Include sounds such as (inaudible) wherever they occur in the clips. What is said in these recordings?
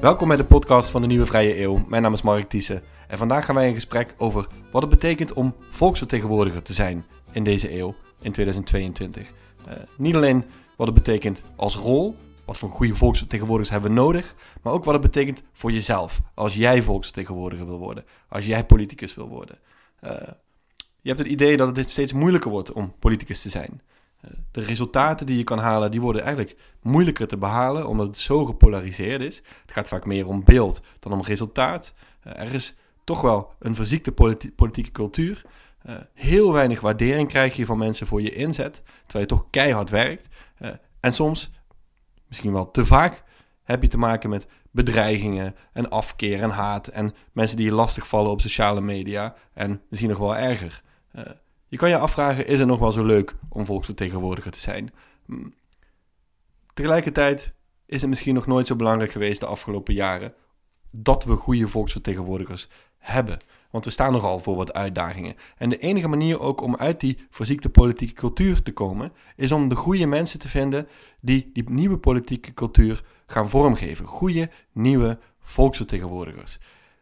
Welkom bij de podcast van de Nieuwe Vrije Eeuw. Mijn naam is Mark Thiessen en vandaag gaan wij in gesprek over wat het betekent om volksvertegenwoordiger te zijn in deze eeuw, in 2022. Uh, niet alleen wat het betekent als rol, wat voor goede volksvertegenwoordigers hebben we nodig, maar ook wat het betekent voor jezelf als jij volksvertegenwoordiger wil worden, als jij politicus wil worden. Uh, je hebt het idee dat het steeds moeilijker wordt om politicus te zijn. Uh, de resultaten die je kan halen, die worden eigenlijk moeilijker te behalen, omdat het zo gepolariseerd is. Het gaat vaak meer om beeld dan om resultaat. Uh, er is toch wel een verziekte politi politieke cultuur. Uh, heel weinig waardering krijg je van mensen voor je inzet, terwijl je toch keihard werkt. en soms, misschien wel te vaak, heb je te maken met bedreigingen en afkeer en haat en mensen die je lastig vallen op sociale media en misschien nog wel erger. Je kan je afvragen, is het nog wel zo leuk om volksvertegenwoordiger te zijn? Hm. Tegelijkertijd is het misschien nog nooit zo belangrijk geweest de afgelopen jaren dat we goede volksvertegenwoordigers hebben. Want we staan nogal voor wat uitdagingen. En de enige manier ook om uit die verziekte politieke cultuur te komen, is om de goede mensen te vinden die die nieuwe politieke cultuur gaan vormgeven. Goede, nieuwe volksvertegenwoordigers.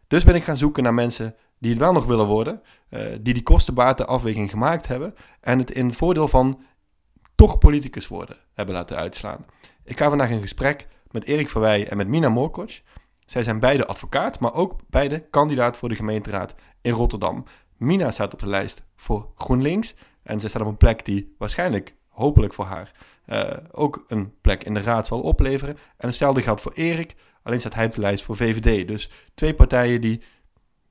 Dus ben ik gaan zoeken naar mensen die het wel nog willen worden, uh, die die kostenbatenafweging gemaakt hebben en het in voordeel van toch politicus worden hebben laten uitslaan. Ik ga vandaag in gesprek met Erik Verwij en met Mina Moorkoc. Zij zijn beide advocaat, maar ook beide kandidaat voor de gemeenteraad in Rotterdam. Mina staat op de lijst voor GroenLinks en zij staat op een plek die waarschijnlijk, hopelijk voor haar, uh, ook een plek in de raad zal opleveren. En hetzelfde geldt voor Erik, alleen staat hij op de lijst voor VVD. Dus twee partijen die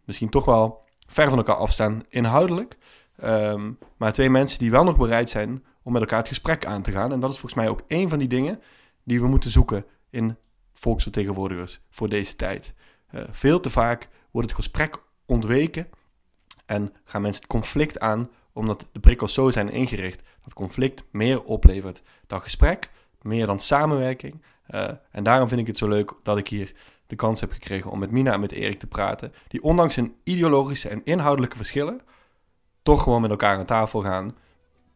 misschien toch wel ver van elkaar afstaan inhoudelijk. Um, maar twee mensen die wel nog bereid zijn om met elkaar het gesprek aan te gaan. En dat is volgens mij ook een van die dingen die we moeten zoeken in volksvertegenwoordigers voor deze tijd. Uh, veel te vaak wordt het gesprek ontweken en gaan mensen het conflict aan omdat de prikkels zo zijn ingericht dat conflict meer oplevert dan gesprek, meer dan samenwerking. Uh, en daarom vind ik het zo leuk dat ik hier de kans heb gekregen om met Mina en met Erik te praten, die ondanks hun ideologische en inhoudelijke verschillen toch gewoon met elkaar aan tafel gaan,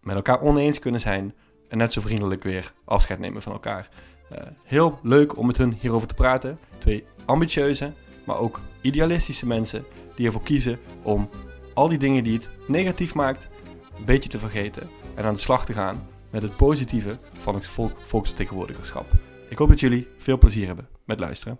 met elkaar oneens kunnen zijn en net zo vriendelijk weer afscheid nemen van elkaar. Uh, heel leuk om met hun hierover te praten. Twee ambitieuze, maar ook idealistische mensen die ervoor kiezen om al die dingen die het negatief maakt, een beetje te vergeten en aan de slag te gaan met het positieve van het volk, volksvertegenwoordigerschap. Ik hoop dat jullie veel plezier hebben met luisteren.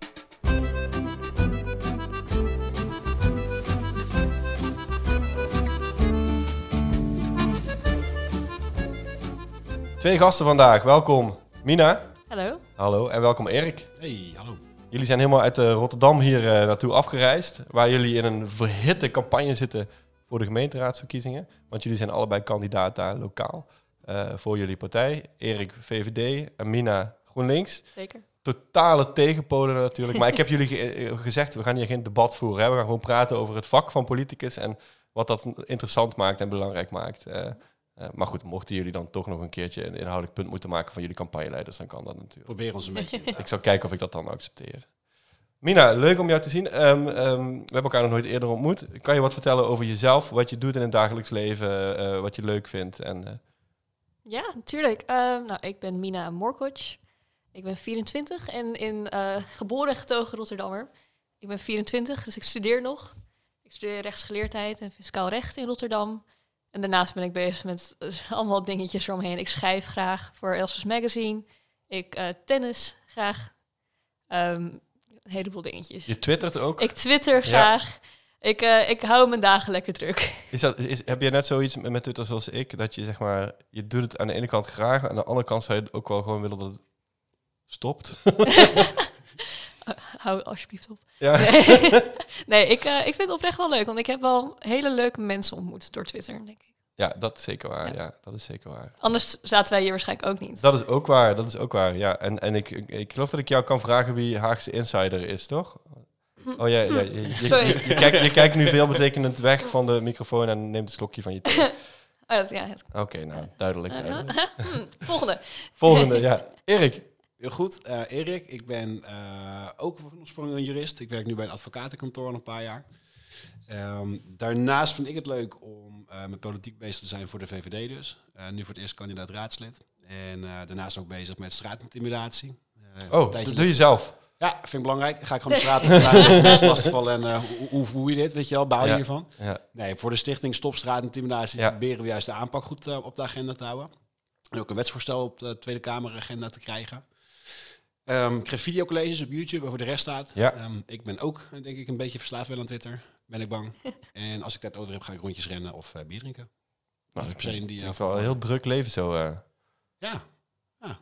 Twee gasten vandaag. Welkom Mina. Hallo. Hallo en welkom Erik. Hey, hallo. Jullie zijn helemaal uit uh, Rotterdam hier uh, naartoe afgereisd, waar jullie in een verhitte campagne zitten voor de gemeenteraadsverkiezingen. Want jullie zijn allebei kandidaat daar lokaal uh, voor jullie partij. Erik VVD en Mina GroenLinks. Zeker. Totale tegenpolen natuurlijk. maar ik heb jullie ge gezegd, we gaan hier geen debat voeren. Hè? We gaan gewoon praten over het vak van politicus en wat dat interessant maakt en belangrijk maakt. Uh, maar goed, mochten jullie dan toch nog een keertje een inhoudelijk punt moeten maken van jullie campagneleiders, dan kan dat natuurlijk. Probeer ons een beetje. (laughs) ik zal kijken of ik dat dan accepteer. Mina, leuk om jou te zien. Um, um, we hebben elkaar nog nooit eerder ontmoet. Kan je wat vertellen over jezelf, wat je doet in het dagelijks leven, uh, wat je leuk vindt? En, uh... Ja, natuurlijk. Ehm, nou, ik ben Mina Morkoc. Ik ben 24 en in geboren en getogen Rotterdammer. Ik ben 24, dus ik studeer nog. Ik studeer rechtsgeleerdheid en fiscaal recht in Rotterdam. En daarnaast ben ik bezig met uh, allemaal dingetjes eromheen. Ik schrijf graag voor Elsevier Magazine. Ik uh, tennis graag. Um, een heleboel dingetjes. Je twittert ook? Ik twitter graag. Ja. Ik, uh, ik hou mijn dagen lekker druk. (laughs) Is dat, is, heb je net zoiets met Twitter zoals ik? Dat je zeg maar, je doet het aan de ene kant graag. Aan de andere kant zou je ook wel gewoon willen dat het stopt. (laughs) hou alsjeblieft op. Ja. Nee, (laughs) nee ik, uh, ik vind het oprecht wel leuk, want ik heb wel hele leuke mensen ontmoet door Twitter, denk ik. Ja, dat is zeker waar. Ja. ja. dat is zeker waar. Anders zaten wij hier waarschijnlijk ook niet. Dat is ook waar, dat is ook waar. Ja, en, en ik, ik geloof dat ik jou kan vragen wie Haagse Insider is, toch? Oh ja, ja je, je, je, je, kijkt, je kijkt nu veel betekenend weg van de microfoon en neemt een slokje van je thee. (laughs) Oh, ja, Oké, okay, nou, duidelijk. duidelijk. Volgende. Volgende, ja. Erik, Heel goed. Uh, Erik, ik ben uh, ook van oorsprong een jurist. Ik werk nu bij een advocatenkantoor al een paar jaar. Um, daarnaast vind ik het leuk om uh, met politiek bezig te zijn voor de VVD dus. nu voor het eerst kandidaat raadslid. En daarnaast ook bezig met straatintimidatie. oh, dat doe je zelf? Ja, vind ik belangrijk. Ga ik gewoon de (laughs) straat op lastigvallen en eh, hoe, hoe voel je dit, weet je wel, bouw je Ja. hiervan? Ja. Nee, voor de stichting Stop Straatintimidatie Ja. proberen we juist de aanpak goed eh, op de agenda te houden. En ook een wetsvoorstel op de Tweede Kamer agenda te krijgen. Ehm, ik krijg videocolleges op YouTube over de rest staat. Ja. Ehm, ik ben ook, denk ik, een beetje verslaafd wel aan Twitter. Ben ik bang. (laughs) en als ik tijd over heb, ga ik rondjes rennen of eh, bier drinken. Nou, is per se die, het is wel een heel druk leven zo. eh. Ja. ja.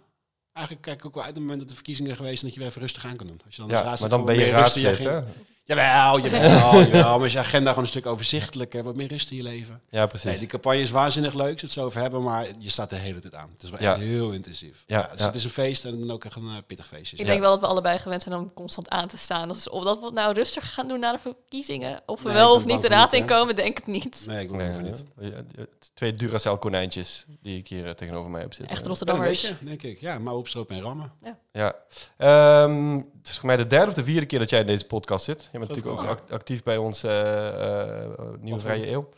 Eigenlijk kijk ik ook wel uit op het moment dat de verkiezingen geweest zijn, dat je weer even rustig aan kan doen. Als je dan ja, maar dan ben je raadslid, hè? Jawel, jawel, (laughs) jawel. Maar is je agenda gewoon een stuk overzichtelijker, wat meer rust in je leven. Ja, precies. Nee, die campagne is waanzinnig leuk, als we het zo over hebben, maar je staat de hele tijd aan. Het is wel Ja. echt heel intensief. Ja, Ja, dus ja. het is een feest en dan ook echt een eh, pittig feestje. Ik denk wel dat we allebei gewend zijn om constant aan te staan. Dus of dat we het nou rustig gaan doen na de verkiezingen, of we Nee, wel of ben niet de raad inkomen, denk ik niet. Nee, ik Nee, liever niet. Twee Duracell konijntjes die ik hier eh, tegenover mij heb zitten. Echt Rotterdammers. beetje, denk ik. Ja, maar opstropen en rammen. Ja. Ehm, het is voor mij de derde of de vierde keer dat jij in deze podcast zit. Je bent Dat natuurlijk ook act- actief bij ons eh, Nieuwe Vrije Eeuw.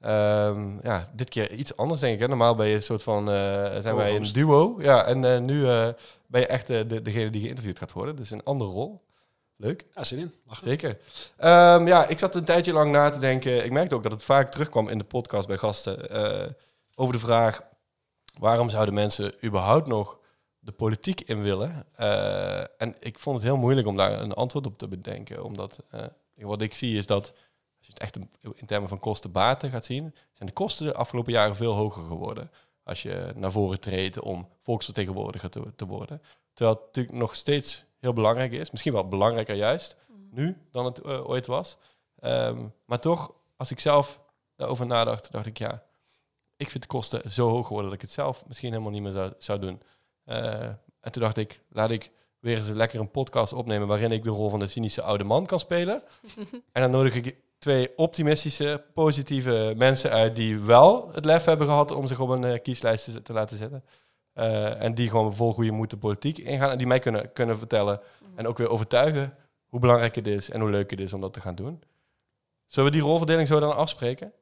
Ehm, ja, dit keer iets anders denk ik. Hè? Normaal ben je een soort van, zijn wij een duo. Ja, en nu ben je echt de, degene die geïnterviewd gaat worden. Dus een andere rol. Leuk. Ja, zin in. Lachen. Zeker. Ehm, ja, ik zat een tijdje lang na te denken. Ik merkte ook dat het vaak terugkwam in de podcast bij gasten. over de vraag: waarom zouden mensen überhaupt nog de politiek in willen? Eh, en ik vond het heel moeilijk om daar een antwoord op te bedenken. Omdat eh, wat ik zie is dat. Als je het echt in, termen van kosten-baten gaat zien, zijn de kosten de afgelopen jaren veel hoger geworden. Als je naar voren treedt om volksvertegenwoordiger te, te worden. Terwijl het natuurlijk nog steeds heel belangrijk is. Misschien wel belangrijker juist nu dan het eh, ooit was. Ehm, maar toch, als ik zelf daarover nadacht, dacht ik ja, ik vind de kosten zo hoog geworden dat ik het zelf misschien helemaal niet meer zou, zou doen. Eh, en toen dacht ik, laat ik weer eens lekker een podcast opnemen waarin ik de rol van de cynische oude man kan spelen. (laughs) en dan nodig ik twee optimistische, positieve mensen uit die wel het lef hebben gehad om zich op een eh, kieslijst te, te laten zetten. Eh, en die gewoon vol goede moed de politiek ingaan en die mij kunnen, kunnen vertellen en ook weer overtuigen hoe belangrijk het is en hoe leuk het is om dat te gaan doen. Zullen we die rolverdeling zo dan afspreken?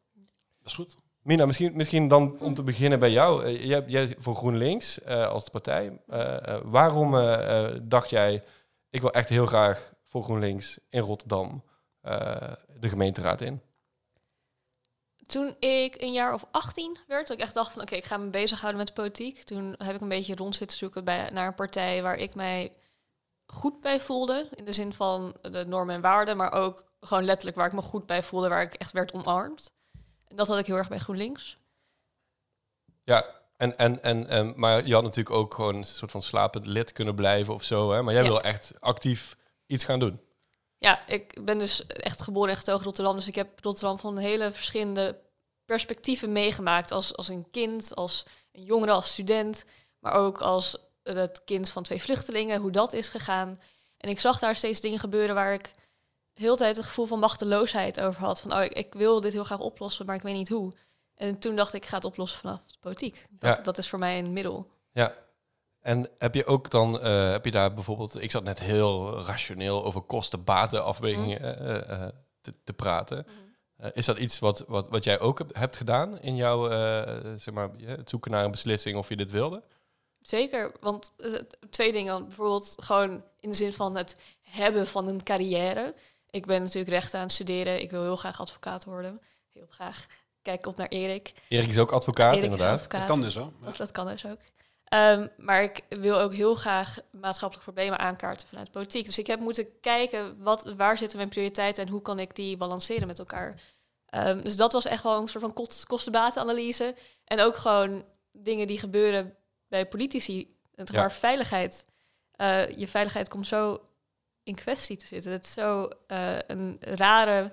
Dat is goed. Mina, misschien, misschien dan om te beginnen bij jou. Eh, jij, jij voor GroenLinks eh, als de partij. Eh, waarom dacht jij, ik wil echt heel graag voor GroenLinks in Rotterdam de gemeenteraad in? Toen ik een jaar of 18 werd, dat ik echt dacht van oké, ik ga me bezighouden met politiek. Toen heb ik een beetje rond zitten zoeken bij, naar een partij waar ik mij goed bij voelde. In de zin van de normen en waarden, maar ook gewoon letterlijk waar ik me goed bij voelde, waar ik echt werd omarmd. Dat had ik heel erg bij GroenLinks. Ja, en, en, en, en, maar je had natuurlijk ook gewoon een soort van slapend lid kunnen blijven of zo. Hè? Maar jij Ja. wil echt actief iets gaan doen. Ja, ik ben dus echt geboren en getogen Rotterdam. Dus ik heb Rotterdam van hele verschillende perspectieven meegemaakt. Als, als een kind, als een jongere, als student. Maar ook als het kind van twee vluchtelingen, hoe dat is gegaan. En ik zag daar steeds dingen gebeuren waar ik heel de tijd een gevoel van machteloosheid over had. Van, oh, ik, ik wil dit heel graag oplossen, maar ik weet niet hoe. En toen dacht ik, ik ga het oplossen vanaf de politiek. Dat, Ja. dat is voor mij een middel. Ja. En heb je ook dan, eh, heb je daar bijvoorbeeld, ik zat net heel rationeel over kosten-baten-afwegingen eh, te, te praten. Eh, is dat iets wat, wat, wat jij ook hebt, gedaan in jouw, zeg maar, het zoeken naar een beslissing of je dit wilde? Zeker, want twee dingen. Bijvoorbeeld gewoon in de zin van het hebben van een carrière. Ik ben natuurlijk rechten aan het studeren. Ik wil heel graag advocaat worden. Heel graag. Kijk op naar Erik. Erik is ook advocaat, Erik is inderdaad. advocaat. Dat kan dus wel. Ja. Dat, dat kan dus ook. Ehm, maar ik wil ook heel graag maatschappelijke problemen aankaarten vanuit politiek. Dus ik heb moeten kijken, wat, waar zitten mijn prioriteiten en hoe kan ik die balanceren met elkaar. Ehm, dus dat was echt wel een soort van kost- kostenbatenanalyse. En ook gewoon dingen die gebeuren bij politici. Het Ja. veiligheid. Eh, je veiligheid komt zo in kwestie te zitten. Het is zo eh, een rare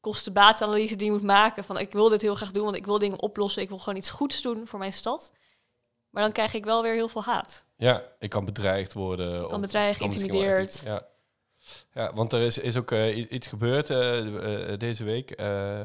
kostenbatenanalyse die je moet maken. Van ik wil dit heel graag doen, want ik wil dingen oplossen. Ik wil gewoon iets goeds doen voor mijn stad. Maar dan krijg ik wel weer heel veel haat. Ja, ik kan bedreigd worden. kan bedreigd, kan echt geïntimideerd. Ja. ja, want er is, is ook eh, iets gebeurd eh, deze week,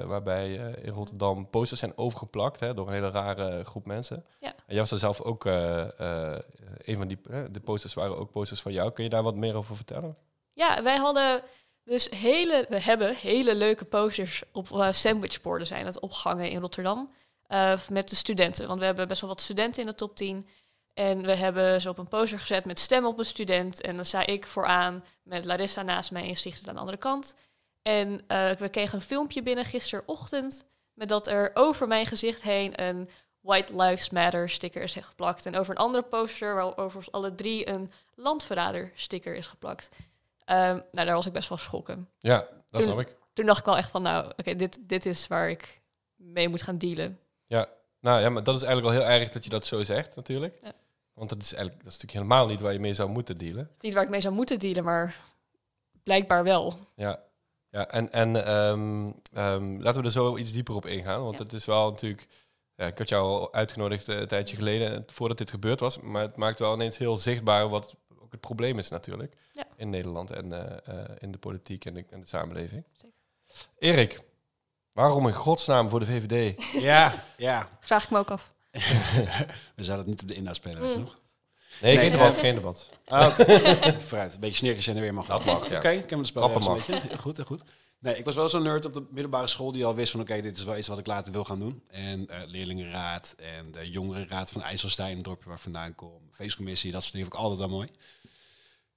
waarbij in Rotterdam posters zijn overgeplakt hè, door een hele rare groep mensen. Ja. En jij was er zelf ook, een van die, de posters waren ook posters van jou. Kun je daar wat meer over vertellen? Ja, wij hadden dus hele, we hebben hele leuke posters op eh, sandwichborden zijn het opgehangen in Rotterdam. eh, met de studenten. Want we hebben best wel wat studenten in de top 10. En we hebben ze op een poster gezet met stem op een student. En dan sta ik vooraan met Larissa naast mij en Sigrid aan de andere kant. En eh, we kregen een filmpje binnen gisterochtend met dat er over mijn gezicht heen een White Lives Matter sticker is geplakt. En over een andere poster waarover alle drie een landverrader sticker is geplakt. Ehm, nou, daar was ik best wel schokken. Ja, dat snap ik. Toen dacht ik wel echt van, nou, oké, dit, dit is waar ik mee moet gaan dealen. Ja, nou ja, maar dat is eigenlijk wel heel erg dat je dat zo zegt natuurlijk. Ja. Want dat is eigenlijk dat is natuurlijk helemaal niet waar je mee zou moeten dealen. Niet waar ik mee zou moeten dealen, maar blijkbaar wel. Ja, ja en, en ehm, ehm, laten we er zo iets dieper op ingaan. Want Ja. het is wel natuurlijk... Ja, ik had jou al uitgenodigd eh, een tijdje geleden, voordat dit gebeurd was. Maar het maakt wel ineens heel zichtbaar wat het probleem is natuurlijk. Ja. In Nederland en eh, eh, in de politiek en de, en de samenleving. Zeker. Erik, waarom in godsnaam voor de VVD? (laughs) Ja, ja. Vraag ik me ook af. We zouden het niet op de inhoud spelen, weet je Mm. nog? Nee, Nee. geen debat, geen debat. Ah. (laughs) Vooruit, een beetje sneertjes en er weer mag. Dat mag, ja. Oké, ik ken het spel een beetje. Goed, goed. Nee, ik was wel zo'n nerd op de middelbare school die al wist van oké, dit is wel iets wat ik later wil gaan doen. En eh, leerlingenraad en de jongerenraad van IJsselstein, het dorpje waar ik vandaan kom, feestcommissie, dat soort dingen vond ik altijd wel mooi.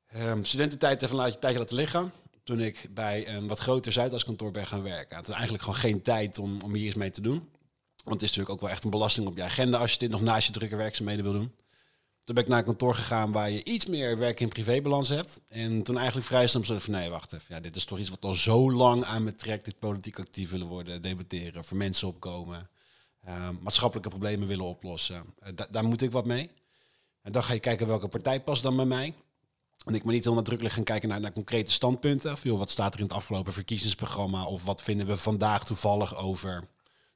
Ehm, studententijd even een tijdje laten liggen. Toen ik bij een wat groter Zuidaskantoor ben gaan werken. Had eigenlijk gewoon geen tijd om, om hier iets mee te doen. Want het is natuurlijk ook wel echt een belasting op je agenda als je dit nog naast je drukke werkzaamheden wil doen. Toen ben ik naar een kantoor gegaan waar je iets meer werk- en privébalans hebt. En toen eigenlijk vrij snel zo van, nee, wacht even. Ja, dit is toch iets wat al zo lang aan me trekt. Dit politiek actief willen worden, debatteren, voor mensen opkomen. eh, maatschappelijke problemen willen oplossen. Eh, da- daar moet ik wat mee. En dan ga je kijken welke partij past dan bij mij. En ik moet niet heel nadrukkelijk gaan kijken naar, naar concrete standpunten. Of, wat staat er in het afgelopen verkiezingsprogramma? Of wat vinden we vandaag toevallig over,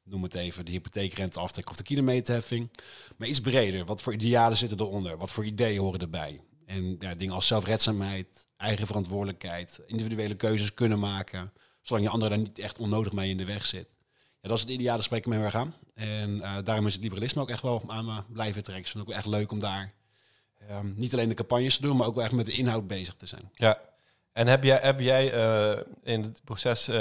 noem het even, de hypotheekrenteaftrek of de kilometerheffing. Maar iets breder. Wat voor idealen zitten eronder? Wat voor ideeën horen erbij? En ja, dingen als zelfredzaamheid, eigen verantwoordelijkheid, individuele keuzes kunnen maken. Zolang je anderen daar niet echt onnodig mee in de weg zit. Ja, dat is het ideaal, daar spreek ik me aan. En eh, daarom is het liberalisme ook echt wel aan me blijven trekken. Ik vind het ook echt leuk om daar ehm, niet alleen de campagnes te doen, maar ook wel echt met de inhoud bezig te zijn. Ja. En heb jij, heb jij eh, in het proces, eh,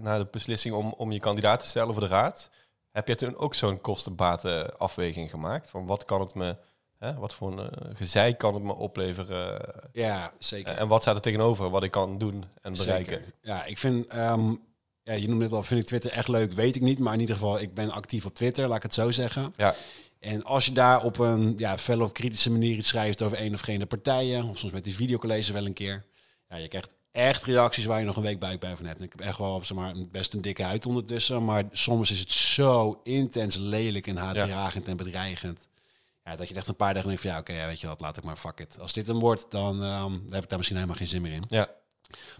na de beslissing om, om je kandidaat te stellen voor de raad, heb jij toen ook zo'n kosten-baten-afweging gemaakt? Van wat kan het me, hè, wat voor een gezeik kan het me opleveren? Ja, zeker. en wat staat er tegenover wat ik kan doen en bereiken? Zeker. Ja, ik vind, ehm, ja, je noemde het al, vind ik Twitter echt leuk, weet ik niet. Maar in ieder geval, ik ben actief op Twitter, laat ik het zo zeggen. Ja. En als je daar op een ja, felle of kritische manier iets schrijft over een of geen partijen, of soms met die videocolleges wel een keer, ja, je krijgt echt reacties waar je nog een week buikpijn van hebt. En ik heb echt wel zeg maar, best een dikke huid ondertussen, maar soms is het zo intens lelijk en haatdragend en bedreigend. Ja, dat je echt een paar dagen denkt van ja, oké, ja, weet je wat, laat ik maar, fuck it. Als dit een wordt, dan, ehm, heb ik daar misschien helemaal geen zin meer in. Ja.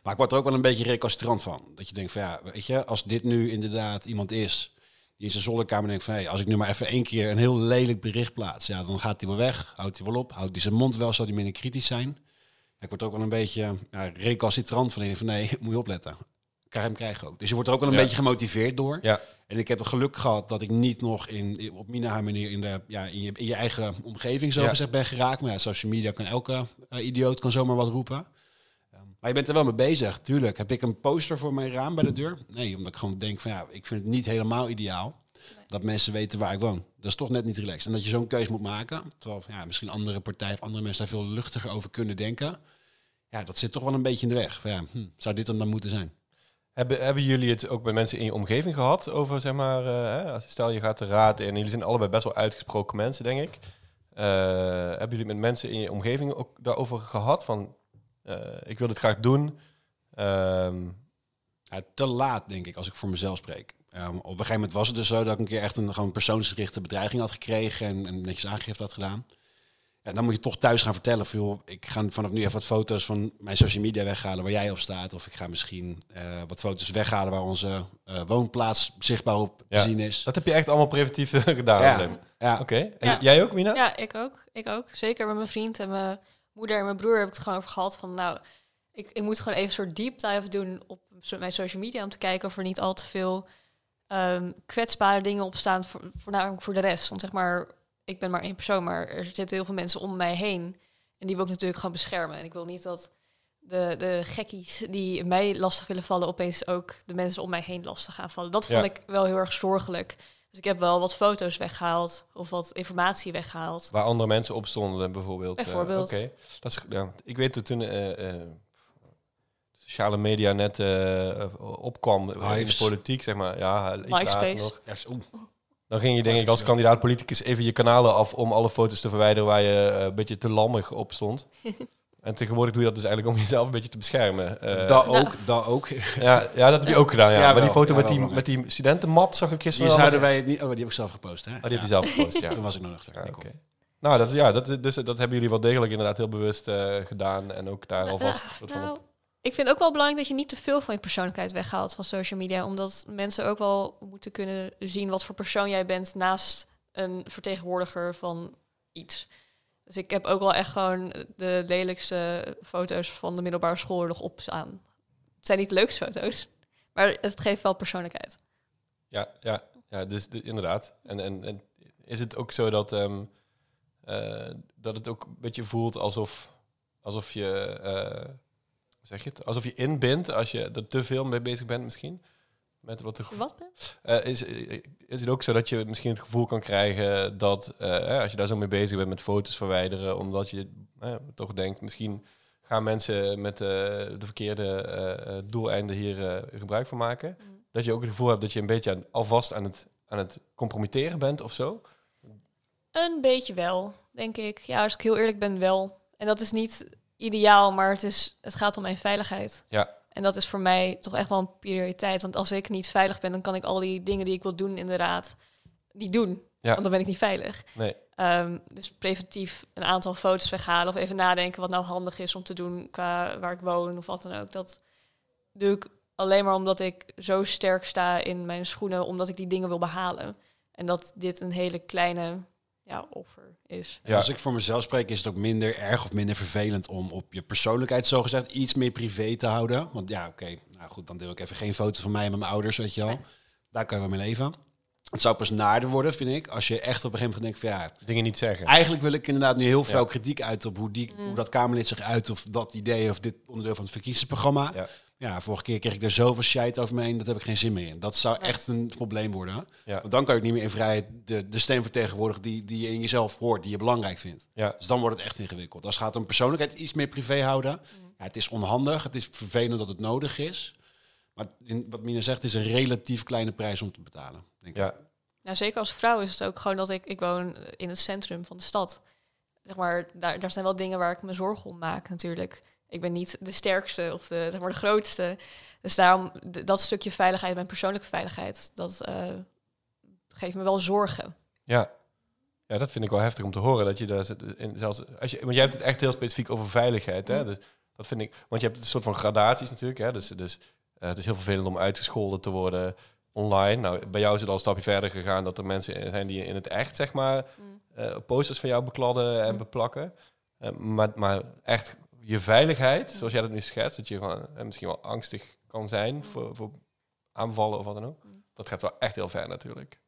Maar ik word er ook wel een beetje recalcitrant van. Dat je denkt van ja, weet je, als dit nu inderdaad iemand is die in zijn zolderkamer denkt van hey, als ik nu maar even één keer een heel lelijk bericht plaats, ja, dan gaat hij wel weg, houdt hij wel op, houdt hij zijn mond wel, zal hij minder kritisch zijn. Ik word ook wel een beetje ja, recalcitrant van, van nee, (laughs) moet je opletten. Krijg hem krijgen ook. Dus je wordt er ook wel een Ja. beetje gemotiveerd door. Ja. En ik heb het geluk gehad dat ik niet nog in, op Mina manier in, de, ja, in, je, in je eigen omgeving zo gezegd ben geraakt. Maar ja, social media kan elke eh, idioot kan zomaar wat roepen. Maar je bent er wel mee bezig, tuurlijk. Heb ik een poster voor mijn raam bij de deur? Nee, omdat ik gewoon denk van ja, ik vind het niet helemaal ideaal dat mensen weten waar ik woon. Dat is toch net niet relaxed. En dat je zo'n keuze moet maken, terwijl ja, misschien andere partijen of andere mensen daar veel luchtiger over kunnen denken. Ja, dat zit toch wel een beetje in de weg. Van, ja, hm, zou dit dan dan moeten zijn? Hebben, hebben jullie het ook bij mensen in je omgeving gehad over, zeg maar, eh, hè, als- stel je gaat de raad in, en jullie zijn allebei best wel uitgesproken mensen, denk ik. Eh, hebben jullie met mensen in je omgeving ook daarover gehad? Van, ik wil dit graag doen. Ehm, Ja, te laat, denk ik, als ik voor mezelf spreek. Ehm, op een gegeven moment was het dus zo dat ik een keer echt een gewoon persoonsgerichte bedreiging had gekregen en, en netjes aangifte had gedaan. En dan moet je toch thuis gaan vertellen van, joh, ik ga vanaf nu even wat foto's van mijn social media weghalen waar jij op staat. Of ik ga misschien eh, wat foto's weghalen waar onze eh, woonplaats zichtbaar op te zien is. dat heb je echt allemaal preventief eh, (laughs) gedaan. Ja. Ja, Oké. En jij ook, Mina? Ja, ik ook. Ik ook. Zeker met mijn vriend en mijn moeder en mijn broer heb ik het gewoon over gehad. Van nou, ik, ik moet gewoon even een soort deep dive doen op mijn social media om te kijken of er niet al te veel ehm, kwetsbare dingen op staan, voor, voornamelijk voor de rest. Want zeg maar, ik ben maar één persoon, maar er zitten heel veel mensen om mij heen. En die wil ik natuurlijk gewoon beschermen. En ik wil niet dat de, de gekkies die mij lastig willen vallen, opeens ook de mensen om mij heen lastig gaan vallen. Dat vond Ja. ik wel heel erg zorgelijk. Dus ik heb wel wat foto's weggehaald of wat informatie weggehaald. Waar andere mensen op stonden, bijvoorbeeld. Eh, Bijvoorbeeld. Oké. Dat is, ja, ik weet dat toen eh, eh, sociale media net eh, opkwam in de politiek, zeg maar. Ja, iets later MySpace. nog. Dan ging je denk ik als kandidaat politicus even je kanalen af om alle foto's te verwijderen waar je een beetje te lammig op stond. (laughs) en tegenwoordig doe je dat dus eigenlijk om (laughs) jezelf een beetje te beschermen. Eh, dat Nou. ook, dat ook. (laughs) ja, ja, dat heb je ook gedaan. Ja. Ja, maar die foto Ja, met, die, met die studentenmat zag ik gisteren. Die zouden wij het niet... Oh, die heb ik zelf gepost, hè? Oh, die heb je zelf gepost, ja. (laughs) Toen was ik nog nuchter. Oké. kon. Nou, dat, is- ja, dat, dus, dat hebben jullie wel degelijk inderdaad heel bewust eh, gedaan. En ook daar alvast soort van Nou, op- ik vind ook wel belangrijk dat je niet te veel van je persoonlijkheid weghaalt van social media. Omdat mensen ook wel moeten kunnen zien wat voor persoon jij bent naast een vertegenwoordiger van iets. Dus ik heb ook wel echt gewoon de lelijkste foto's van de middelbare school nog op staan. Het zijn niet de leukste foto's, maar het geeft wel persoonlijkheid. Ja, ja, ja dus de- inderdaad. En, en, en is het ook zo dat, ehm, eh, dat het ook een beetje voelt alsof, alsof je, hoe zeg je het, alsof je inbindt als je er te veel mee bezig bent misschien? Met wat de Wat? Eh, is, is het ook zo dat je misschien het gevoel kan krijgen dat eh, als je daar zo mee bezig bent met foto's verwijderen, omdat je eh, toch denkt, misschien gaan mensen met eh, de verkeerde eh, eh, doeleinden hier eh, gebruik van maken, Mm. dat je ook het gevoel hebt dat je een beetje aan, alvast aan het, aan het compromitteren bent of zo? Een beetje wel, denk ik. Ja, als ik heel eerlijk ben, wel. En dat is niet ideaal, maar het, is, het gaat om mijn veiligheid. Ja. En dat is voor mij toch echt wel een prioriteit. Want als ik niet veilig ben, dan kan ik al die dingen die ik wil doen in de raad niet doen. Ja. Want dan ben ik niet veilig. Nee. Ehm, dus preventief een aantal foto's weghalen of even nadenken wat nou handig is om te doen qua waar ik woon of wat dan ook. Dat doe ik alleen maar omdat ik zo sterk sta in mijn schoenen, omdat ik die dingen wil behalen. En dat dit een hele kleine ja, offer is. En Ja. Als ik voor mezelf spreek, is het ook minder erg of minder vervelend om op je persoonlijkheid zogezegd iets meer privé te houden. Want ja, oké, nou goed, dan deel ik even geen foto van mij en met mijn ouders, weet je wel. Nee. Daar kan je wel mee leven. Het zou pas naarder worden, vind ik, als je echt op een gegeven moment denkt van ja, Dingen niet zeggen. eigenlijk wil ik inderdaad nu heel veel Ja. kritiek uit op hoe, die, Mm. hoe dat Kamerlid zich uit of dat idee of dit onderdeel van het verkiezingsprogramma. Ja. Ja, vorige keer kreeg ik er zoveel shit over me heen, dat heb ik geen zin meer in. Dat zou echt een probleem worden. Ja. Want dan kan je ook niet meer in vrijheid de, de stem vertegenwoordigen die, die je in jezelf hoort, die je belangrijk vindt. Ja. Dus dan wordt het echt ingewikkeld. Als het gaat om persoonlijkheid iets meer privé houden. Ja, het is onhandig, het is vervelend dat het nodig is. Maar in, wat Mina zegt, is een relatief kleine prijs om te betalen. Denk ik. Ja. Nou, zeker als vrouw is het ook gewoon dat ik, ik woon in het centrum van de stad. Zeg maar, daar, daar zijn wel dingen waar ik me zorgen om maak natuurlijk. Ik ben niet de sterkste of de, zeg maar, de grootste. Dus daarom, dat stukje veiligheid, mijn persoonlijke veiligheid, dat eh, geeft me wel zorgen. Ja. ja, dat vind ik wel heftig om te horen. Dat je daar zit in, zelfs, als je, want jij hebt het echt heel specifiek over veiligheid. Hè? Mm. Dus, dat vind ik, want je hebt een soort van gradaties natuurlijk. Hè? Dus, dus het is heel vervelend om uitgescholden te worden online. Nou, bij jou is het al een stapje verder gegaan dat er mensen zijn die in het echt, zeg maar, Mm. eh, posters van jou bekladden en Mm. beplakken. Eh, maar, maar echt je veiligheid, zoals jij dat nu schetst, dat je gewoon eh, misschien wel angstig kan zijn voor, voor aanvallen of wat dan ook. Mm. Dat gaat wel echt heel ver natuurlijk.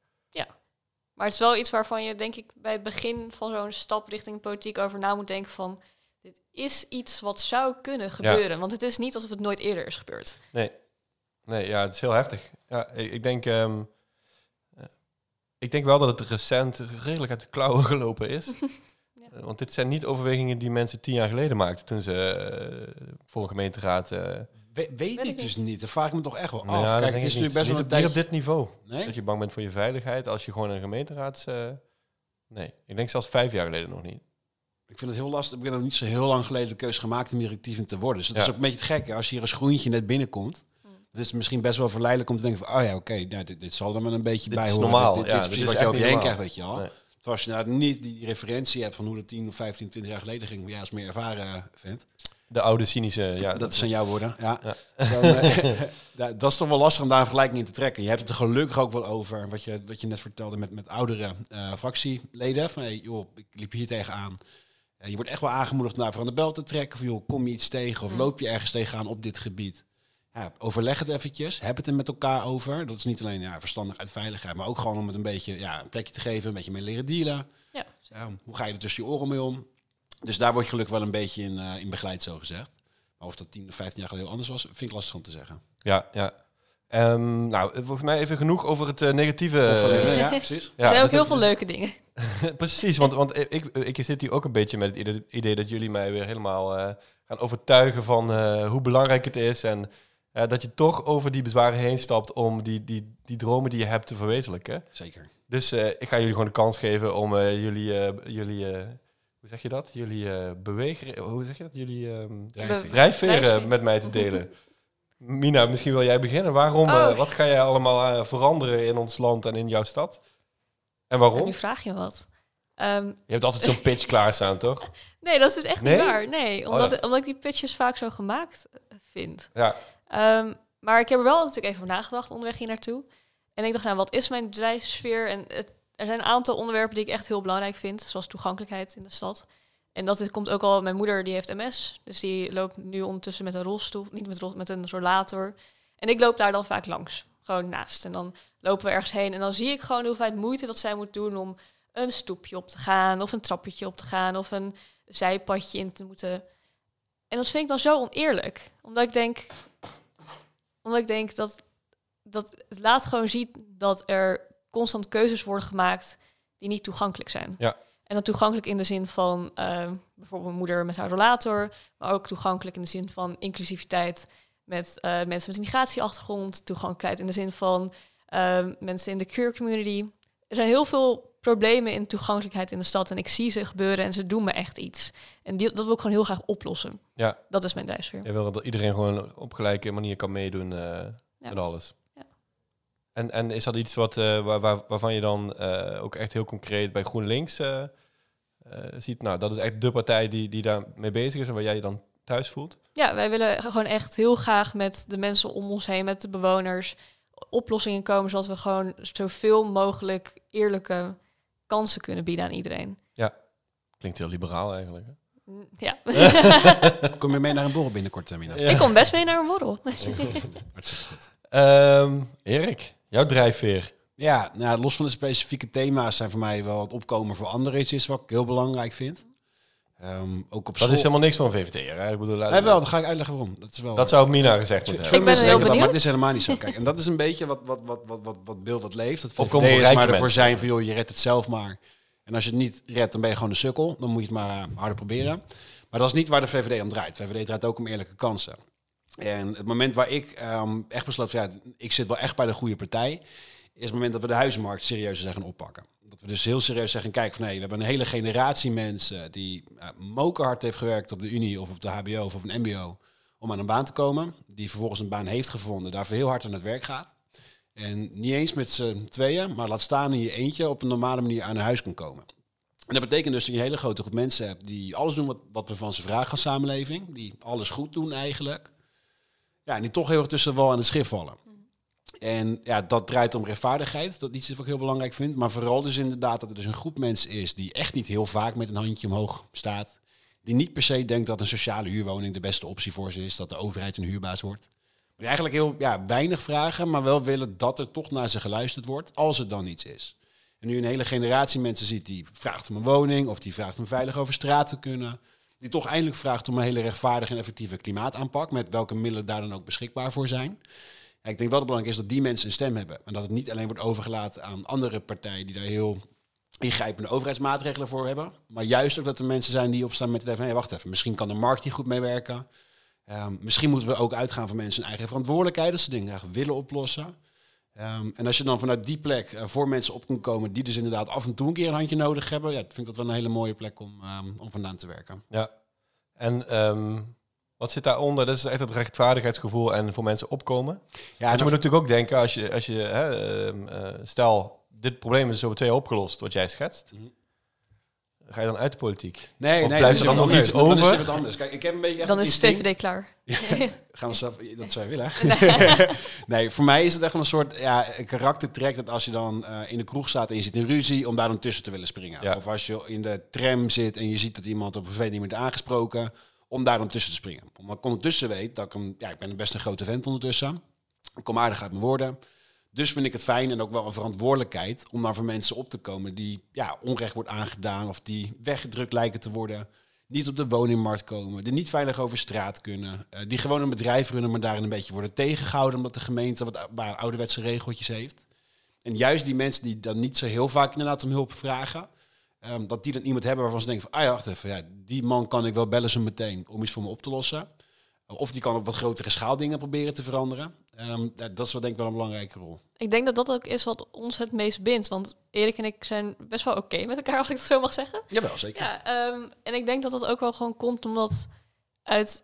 Maar het is wel iets waarvan je, denk ik, bij het begin van zo'n stap richting politiek over na moet denken van... Dit is iets wat zou kunnen gebeuren. Want het is niet alsof het nooit eerder is gebeurd. Nee. Nee, ja, het is heel heftig. Ja, ik, ik denk... ehm, eh, ik denk wel dat het recent redelijk uit de klauwen (laughs) gelopen is. (laughs) Ja. Eh, Want dit zijn niet overwegingen die mensen tien jaar geleden maakten... toen ze eh, voor een gemeenteraad... eh We- weet ik ik dus niet. Dat vraag ik me toch echt wel nou ja, af. Kijk, het is niet. best wel een tijd... op dit niveau. Nee? Dat je bang bent voor je veiligheid als je gewoon een gemeenteraads... eh, nee, ik denk zelfs vijf jaar geleden nog niet. Ik vind het heel lastig. Ik heb nog niet zo heel lang geleden de keuze gemaakt om hier actief in te worden. Dus dat Ja. is ook een beetje het gekke. Als je hier als groentje net binnenkomt, Dan is het misschien best wel verleidelijk om te denken van, oh ja, oké, nou, dit, dit zal er maar een beetje Dit bij is horen. normaal, Dit, dit, ja, dit is dit precies is wat je over je heen krijgt, weet je wel. Nee. Terwijl als je nou niet die referentie hebt van hoe dat 10 of 15, 20 jaar geleden ging, jij als meer ervaren vindt. De oude cynische... Ja, dat zijn jouw woorden, ja. Ja. Dan, eh, (laughs) da- dat is toch wel lastig om daar een vergelijking in te trekken. Je hebt het er gelukkig ook wel over, wat je, wat je net vertelde met, met oudere eh, fractieleden. Van, hey, joh, ik liep hier tegenaan. Eh, je wordt echt wel aangemoedigd naar van de bel te trekken. Van, joh, kom je iets tegen of Mm. loop je ergens tegenaan op dit gebied? Ja, overleg het eventjes. Heb het er met elkaar over. Dat is niet alleen ja, verstandig uit veiligheid, maar ook gewoon om het een beetje ja, een plekje te geven, een beetje mee leren dealen. Ja. Ja, hoe ga je er tussen je oren mee om? Dus daar word je gelukkig wel een beetje in, eh, in begeleid, zo gezegd. Maar of dat 10 of 15 jaar geleden heel anders was, vind ik lastig om te zeggen. Ja, ja. Ehm, nou, volgens mij even genoeg over het eh, negatieve. Of, eh, ja, precies. ja, er zijn ook heel veel leuke dingen. (laughs) Precies, want, want ik, ik zit hier ook een beetje met het idee, idee dat jullie mij weer helemaal eh, gaan overtuigen van eh, hoe belangrijk het is. En eh, dat je toch over die bezwaren heen stapt om die, die, die dromen die je hebt te verwezenlijken. Zeker. Dus eh, ik ga jullie gewoon de kans geven om eh, jullie, eh, jullie eh, hoe zeg je dat? Jullie eh bewegen, hoe zeg je dat? Jullie ehm, drijfveren met mij te delen. (laughs) Mina, misschien wil jij beginnen. Waarom, eh, Oh. wat ga jij allemaal veranderen in ons land en in jouw stad? En Ja, waarom? nu vraag je wat. Ehm, Je hebt altijd zo'n pitch (laughs) klaarstaan, toch? nee, dat is dus echt Nee? niet waar. Nee, Oh, omdat, ja. omdat ik die pitches vaak zo gemaakt vind. Ja. Ehm, maar ik heb er wel natuurlijk even over nagedacht onderweg hier naartoe. En ik dacht, nou, wat is mijn bedrijfssfeer? En er zijn een aantal onderwerpen die ik echt heel belangrijk vind, zoals toegankelijkheid in de stad. En dat komt ook al, mijn moeder die heeft MS, dus die loopt nu ondertussen met een rolstoel, niet met, met een rollator. En ik loop daar dan vaak langs, gewoon naast. En dan lopen we ergens heen en dan zie ik gewoon de hoeveelheid moeite dat zij moet doen om een stoepje op te gaan, of een trappetje op te gaan, of een zijpadje in te moeten. En dat vind ik dan zo oneerlijk, omdat ik denk, omdat ik denk dat, dat het laat gewoon ziet dat er constant keuzes worden gemaakt die niet toegankelijk zijn. Ja. En dan toegankelijk in de zin van eh, bijvoorbeeld moeder met haar rollator, maar ook toegankelijk in de zin van inclusiviteit met eh, mensen met een migratieachtergrond, toegankelijkheid in de zin van eh, mensen in de queer community. Er zijn heel veel problemen in toegankelijkheid in de stad en ik zie ze gebeuren en ze doen me echt iets. En die, dat wil ik gewoon heel graag oplossen. Ja. Dat is mijn drijfveer. Je wil dat iedereen gewoon op gelijke manier kan meedoen eh met alles. Ja. En, en is dat iets wat, eh, waar, waar, waarvan je dan eh, ook echt heel concreet bij GroenLinks ziet? Nou, dat is echt de partij die, die daar mee bezig is en waar jij je dan thuis voelt? Ja, wij willen gewoon echt heel graag met de mensen om ons heen, met de bewoners, oplossingen komen zodat we gewoon zoveel mogelijk eerlijke kansen kunnen bieden aan iedereen. Klinkt heel liberaal eigenlijk. Hè? Ja, (laughs) Kom je mee naar een borrel binnenkort, eh, Mina? Ja. ik kom best mee naar een borrel. (laughs) Ehm, Erik, jouw drijfveer. Ja, nou, los van de specifieke thema's zijn voor mij wel het opkomen voor anderen iets is wat ik heel belangrijk vind. Ehm, ook op Dat school. is helemaal niks van VVD. Hè? Ik bedoel, Nee, wel, dan ga ik uitleggen waarom. Dat is wel. Dat zou Mina gezegd moeten hebben. Ik ben heel denken dat, maar benieuwd. het is helemaal niet zo. Kijk, en dat is een beetje wat, wat, wat, wat, wat, wat Bill wat leeft. Dat VVD is maar ervoor mensen. zijn van, joh, je redt het zelf maar. En als je het niet redt, dan ben je gewoon een sukkel. Dan moet je het maar eh, harder proberen. Maar dat is niet waar de VVD om draait. De VVD draait ook om eerlijke kansen. En het moment waar ik ehm, echt besloot, van, ja, ik zit wel echt bij de goede partij, is het moment dat we de huizenmarkt serieus zijn gaan oppakken. Dus heel serieus zeggen, kijk, van, nee, we hebben een hele generatie mensen die uh, mokerhard heeft gewerkt op de Unie of op de HBO of op een MBO om aan een baan te komen. Die vervolgens een baan heeft gevonden, daarvoor heel hard aan het werk gaat. En niet eens met z'n tweeën, maar laat staan in je eentje op een normale manier aan huis kan komen. En dat betekent dus dat je een hele grote groep mensen hebt die alles doen wat, wat we van ze vragen als samenleving. Die alles goed doen eigenlijk. Ja, en die toch heel erg tussen wal en het schip vallen. En ja, dat draait om rechtvaardigheid. Dat iets wat ik heel belangrijk vind. Maar vooral dus inderdaad dat er dus een groep mensen is die echt niet heel vaak met een handje omhoog staat. Die niet per se denkt dat een sociale huurwoning de beste optie voor ze is. Dat de overheid een huurbaas wordt. Die eigenlijk heel ja, weinig vragen, maar wel willen dat er toch naar ze geluisterd wordt als er dan iets is. En nu een hele generatie mensen ziet die vraagt om een woning of die vraagt om veilig over straat te kunnen. Die toch eindelijk vraagt om een hele rechtvaardige en effectieve klimaataanpak. Met welke middelen daar dan ook beschikbaar voor zijn. Ik denk wel dat het belangrijk is dat die mensen een stem hebben. En dat het niet alleen wordt overgelaten aan andere partijen die daar heel ingrijpende overheidsmaatregelen voor hebben. Maar juist ook dat er mensen zijn die opstaan met idee van... Hey, wacht even, misschien kan de markt hier goed mee werken. Um, misschien moeten we ook uitgaan van mensen hun eigen verantwoordelijkheid. Dat ze dingen graag willen oplossen. Um, en als je dan vanuit die plek uh, voor mensen op kan komen... die dus inderdaad af en toe een keer een handje nodig hebben... Ja, vind ik dat wel een hele mooie plek om, um, om vandaan te werken. Ja. En wat zit daaronder? Dat is echt het rechtvaardigheidsgevoel en voor mensen opkomen. Ja, je moet natuurlijk ook denken, als je, als je hè, uh, stel, dit probleem is over twee jaar opgelost, wat jij schetst. Mhm. Ga je dan uit de politiek? Nee, of nee, blijft er dan nog iets over? Dan is het wat anders. Kijk, ik heb een beetje dan is VVD klaar. (laughs) Ja, gaan we zelf, dat zou je willen. (laughs) Nee. (laughs) nee, voor mij is het echt een soort ja, karaktertrek dat als je dan uh, in de kroeg staat en je zit in ruzie, om daar dan tussen te willen springen. Ja. Of als je in de tram zit en je ziet dat iemand op een vervelend niet wordt aangesproken, om daar dan tussen te springen. Omdat ik ondertussen weet dat ik een, ja, ik ben best een grote vent ondertussen. Ik kom aardig uit mijn woorden. Dus vind ik het fijn en ook wel een verantwoordelijkheid om daar voor mensen op te komen die ja, onrecht wordt aangedaan of die weggedrukt lijken te worden. niet op de woningmarkt komen, die niet veilig over straat kunnen, eh, die gewoon een bedrijf runnen, maar daarin een beetje worden tegengehouden omdat de gemeente wat ouderwetse regeltjes heeft. En juist die mensen die dan niet zo heel vaak inderdaad om hulp vragen, ehm, dat die dan iemand hebben waarvan ze denken van, ah ja, wacht even, ja, die man kan ik wel bellen zo meteen om iets voor me op te lossen. Of die kan op wat grotere schaal dingen proberen te veranderen. Ehm, ja, dat is wel denk ik wel een belangrijke rol. Ik denk dat dat ook is wat ons het meest bindt. Want Erik en ik zijn best wel oké met elkaar, als ik het zo mag zeggen. Jawel, zeker. Ja, ehm, en ik denk dat dat ook wel gewoon komt omdat uit